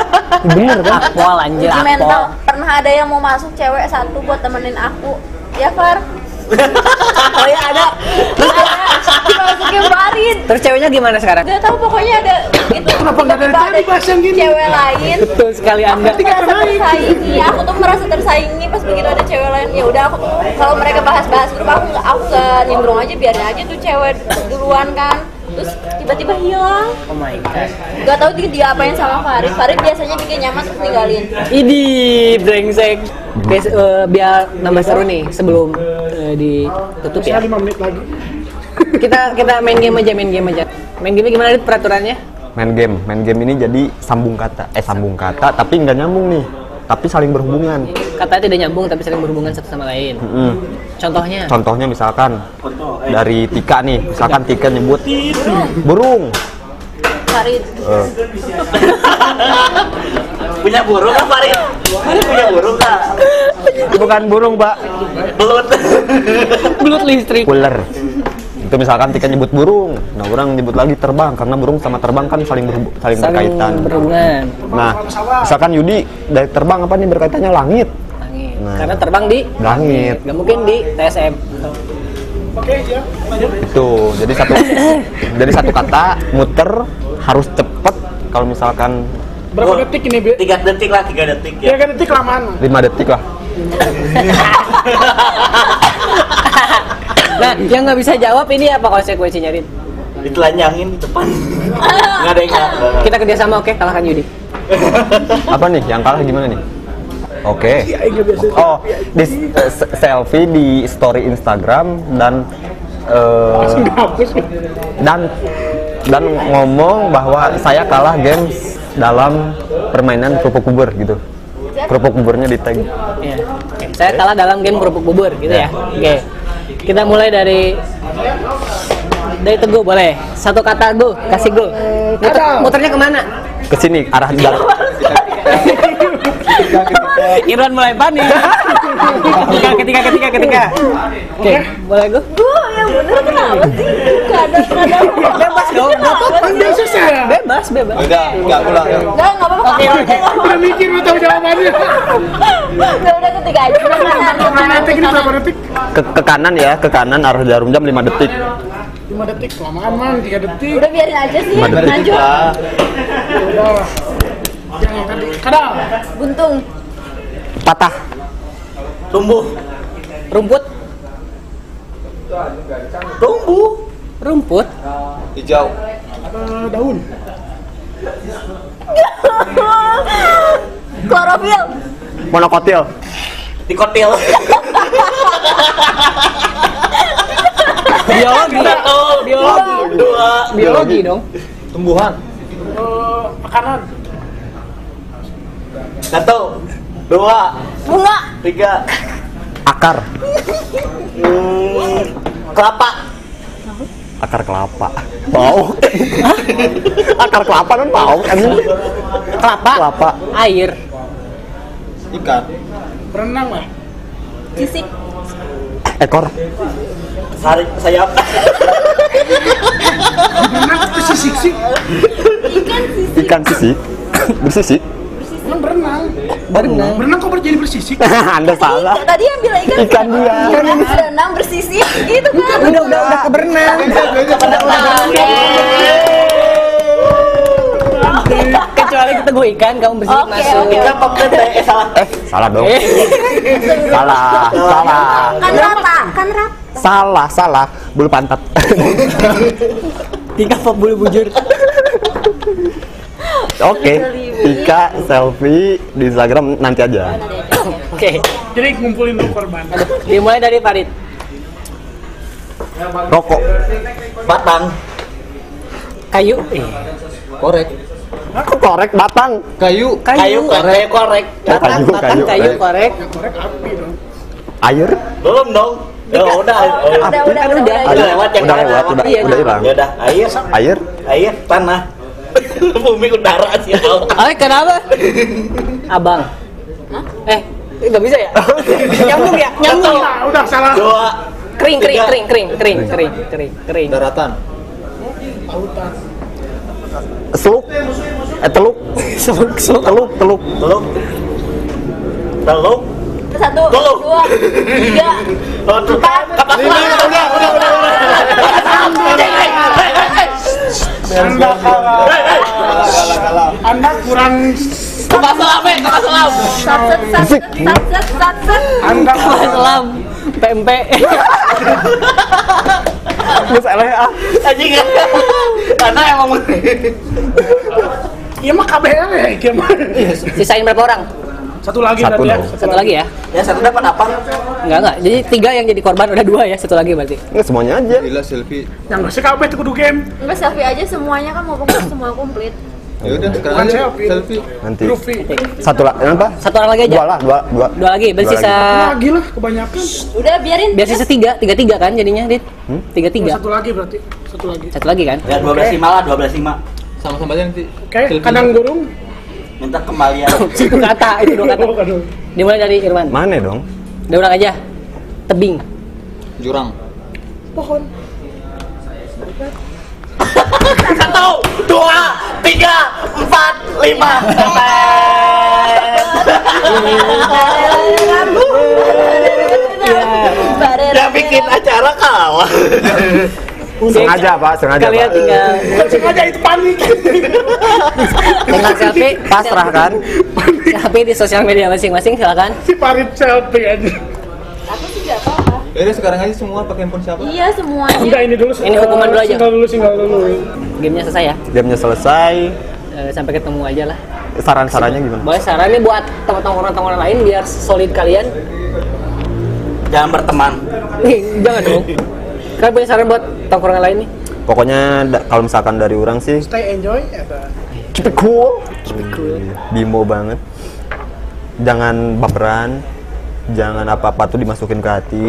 Bener kan? Akpol anjir uji akpol mental pernah ada yang mau masuk cewek satu buat temenin aku. Ya Far oh ya ada. terus Farid terus ceweknya gimana sekarang? Gak tahu pokoknya ada gitu Kenapa nggak dari tadi bahas yang gini? cewek lain. Betul sekali anda. Aku merasa tersaingi. Aku tuh merasa tersaingi pas begitu ada cewek lain. Ya udah aku tuh kalau mereka bahas-bahas grup aku nggak aku nggak nimbrung aja biarin aja tuh cewek duluan kan. Terus tiba-tiba hilang. Oh my god. Gak tahu dia, dia apain sama Farid. Farid biasanya bikin nyaman terus ninggalin. Idi, brengsek. Guys, eh, biar nambah seru nih sebelum ditutup ya. 5 menit lagi Kita kita main game aja, main game aja. Main game gimana Dit, peraturannya? main game main game ini jadi sambung kata eh sambung kata tapi nggak nyambung nih tapi saling berhubungan Katanya tidak nyambung tapi saling berhubungan satu sama lain. Mm-mm. Contohnya? contohnya misalkan eh. dari Tika nih misalkan Tika nyebut burung Farid Eh, punya burung kan Farid? Farid punya burung kak? bukan burung pak Belut. Belut listrik. ular itu misalkan Tika nyebut burung nah orang nyebut lagi terbang karena burung sama terbang kan saling berhubu- saling, Saling berkaitan berhubungan. nah misalkan Yudi dari terbang apa nih berkaitannya langit Langit. Nah. Karena terbang di langit Gak mungkin di TSM. Oke, ya. Itu jadi satu jadi satu kata muter harus cepet kalau misalkan Berapa detik ini, Bi? Tiga detik lah, tiga detik ya. Tiga detik lamaan. 5 detik lah Nah, yang nggak bisa jawab ini apa konsekuensinya, Rin? Ditelanjangin di depan. Nggak ada yang. Kita kerjasama, oke? Kalahkan Yudi. apa nih yang kalah gimana nih oke Iya, iya, biasa. oh di se- selfie di story Instagram dan dihapus. dan dan ngomong bahwa saya kalah games dalam permainan kerupuk bubur gitu kerupuk buburnya di tag Iya. Saya kalah dalam game kerupuk bubur, gitu ya. Oke. Kita mulai dari dari teguh boleh. Satu kata go, kasih go. Muter, Kadal. muternya ke mana? ke sini arah jalan Irwan mulai panik. ketika, ketika, ketika, ketika. Oke, boleh go? Bu, yang bener kenapa sih? Kadang kadang Bebas dong, nggak apa-apa. Dia susah. Bebas, bebas. Udah, enggak ulang ya. Enggak, enggak apa-apa Oke, oke. Udah mikir lu tahu jawabannya. Udah, udah ketika aja Berapa detik ini berapa detik? ke, kanan ya ke kanan arah jarum jam 5 detik 5 detik lamaan man 3 detik. Udah biarin aja sih, Lima detik. lanjut Ah, Udah lah. Tadi kadal. Buntung patah tumbuh, Rumput, tumbuh. rumput. Hijau. Eh, daun. Klorofil monokotil Di kotil. Biologi. Satu, Biologi. dua, Biologi dong. Tumbuhan. Eh, makanan. Satu, dua, Bunga tiga. akar Hmm, kelapa. akar kelapa bau akar kelapa kan bau anjing Kelapa. kelapa Air. Ikan. Berenang lah. Sisik ekor Sari, sayap. Berenang sisik sih. Ikan sisik ikan sisik bersisik Kan berenang. Berenang. Berenang kok jadi bersisik? anda salah. Tadi yang bilang ikan. Ikan dia. Berenang, berenang bersisik. Gitu kan? Udah, udah, udah ke berenang. Kecuali ketemu ikan, kamu bersih Oke, masuk. oke. Kita pokoknya deh, eh salah. eh salah dong. Eh, salah salah. Kan rata, kan rata salah salah. Bulu pantat. Tiga pop bulu bujur. oke Tika selfie di Instagram nanti aja Oke, Jadi ngumpulin dulu korban. dimulai dari Farid. rokok Batang. Kayu. Eh, Korek. Kok korek batang Kayu. Kayu, kayu korek. Batang, Kayu, batang, kayu, kayu, kayu. korek. Korek api dong. air Belum dong. Ya udah. Udah, udah, Kan udah, udah. udah, Udah lewat yang udah mana? lewat udah Iya, udah hilang Ya udah, air, air air, tanah. Bumi udara sih. Ah, kenapa? Abang. Eh, nggak bisa ya? Nyambung ya? Nyambung ya? Nah, udah salah. Dua. Kering, kering, kering, kering, kering, kering, kering, kering. Daratan. Lautan. seluk eh teluk Seluk, seluk. teluk teluk Teluk. Teluk. Satu, Tolong. dua, tiga, empat, Kapas lima udah, udah, udah, udah, Kurang. Kapas selam, eh, kapas selam. Sat, set, sat, set, sat, set, sat, set. Anda Kapal kalah. selam. PMP. terus LA Anjing. Karena emang Iya mah KBL ya, mah. Sisain berapa orang? Satu lagi Satu ya. Satu lagi ya? Ya satu dapat apa? Enggak enggak. Jadi tiga yang jadi korban udah dua ya, satu lagi berarti. Nggak semuanya aja. Gila selfie. Yang nggak sih kabeh kudu game. Enggak selfie aja semuanya kan mau pokoknya semua komplit. Ya udah sekarang selfie. selfie. Nanti satu lah, apa? Satu orang lagi aja. Dua lah, dua, dua. Dua lagi, berarti Dua sisa Lagi lah kebanyakan. Udah biarin. biar sisa tiga, tiga tiga kan jadinya, Dit? Tiga tiga. Satu lagi berarti. Satu lagi. Satu lagi kan? Ya 12 lima lah, 12 lima. Sama-sama aja nanti. Oke, Selfie. kandang burung. Minta kembalian. Satu kata, itu dua kata. Oh. Dimulai dari Irman. Mana dong? Udah ulang aja. Tebing. Jurang. Pohon. Satu, dua, tiga, empat, lima. Yang bikin acara kalah. Sengaja pak, sengaja Kalian pak. tinggal Bukan sengaja itu panik. tinggal selfie, Pasrah kan? selfie di sosial media masing-masing silakan. si Farid selfie aja. Aku sih nggak apa-apa. Ya udah sekarang aja semua pakai handphone siapa? Iya semuanya. Enggak ini dulu. Ini hukuman dulu aja. Single dulu, single dulu. Gamenya selesai ya. Jamnya selesai. Eh, sampai ketemu aja lah. Saran-sarannya gimana? Boleh sarannya buat teman-teman lain biar solid kalian. Jangan berteman. Jangan dong. Kalian punya saran buat tongkrongan lain nih? Pokoknya da- kalau misalkan dari orang sih Stay enjoy. Eta. keep it cool. Bimo banget. Jangan baperan. Jangan apa-apa tuh dimasukin ke hati.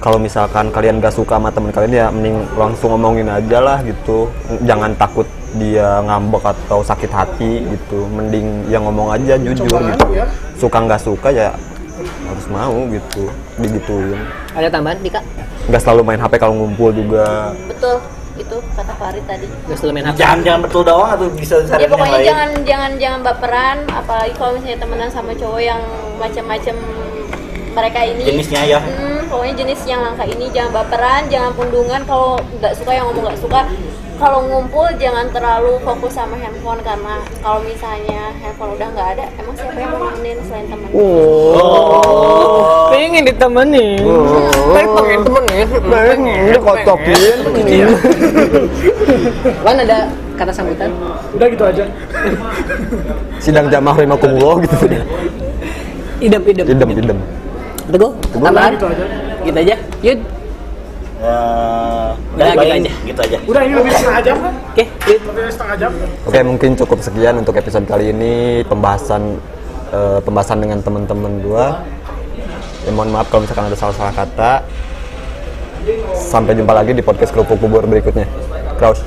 Kalau misalkan kalian gak suka sama teman kalian ya mending langsung ngomongin aja lah gitu. Jangan takut dia ngambek atau sakit hati gitu. Mending yang ngomong aja jujur Coba gitu. ya. Suka nggak suka ya harus mau gitu. Digituin. Ada tambahan, Dika? Nggak selalu main HP kalau ngumpul juga. Betul. Itu kata Farid tadi. Gak selalu main HP. Jangan jangan betul doang atau bisa Ya saran yang pokoknya lain. jangan jangan jangan baperan, apalagi kalau misalnya temenan sama cowok yang macam-macam mereka ini. Jenisnya ya. Pokoknya jenis yang langka ini jangan baperan, jangan pundungan. Kalau nggak suka yang ngomong nggak suka. Kalau ngumpul jangan terlalu fokus sama handphone karena kalau misalnya handphone udah nggak ada, emang siapa yang mau nemenin selain temen? Oh. Pengen ditemenin. Tapi pengen temenin. Pengen. Udah kotokin. Kan ada kata sambutan? Udah gitu aja. Sidang jamaah lima kumullah gitu. Idem-idem. Idem, idem. Teguh, tambahan? gitu aja. Gitu aja. Yud. Ya, Udah, gitu aja. Gitu aja. Udah ini lebih setengah jam kan? Oke, Yud. Lebih setengah jam. Oke, mungkin cukup sekian untuk episode kali ini pembahasan eh, pembahasan dengan teman-teman gua. Ya, mohon maaf kalau misalkan ada salah-salah kata. Sampai jumpa lagi di podcast kerupuk kubur berikutnya. Kraus.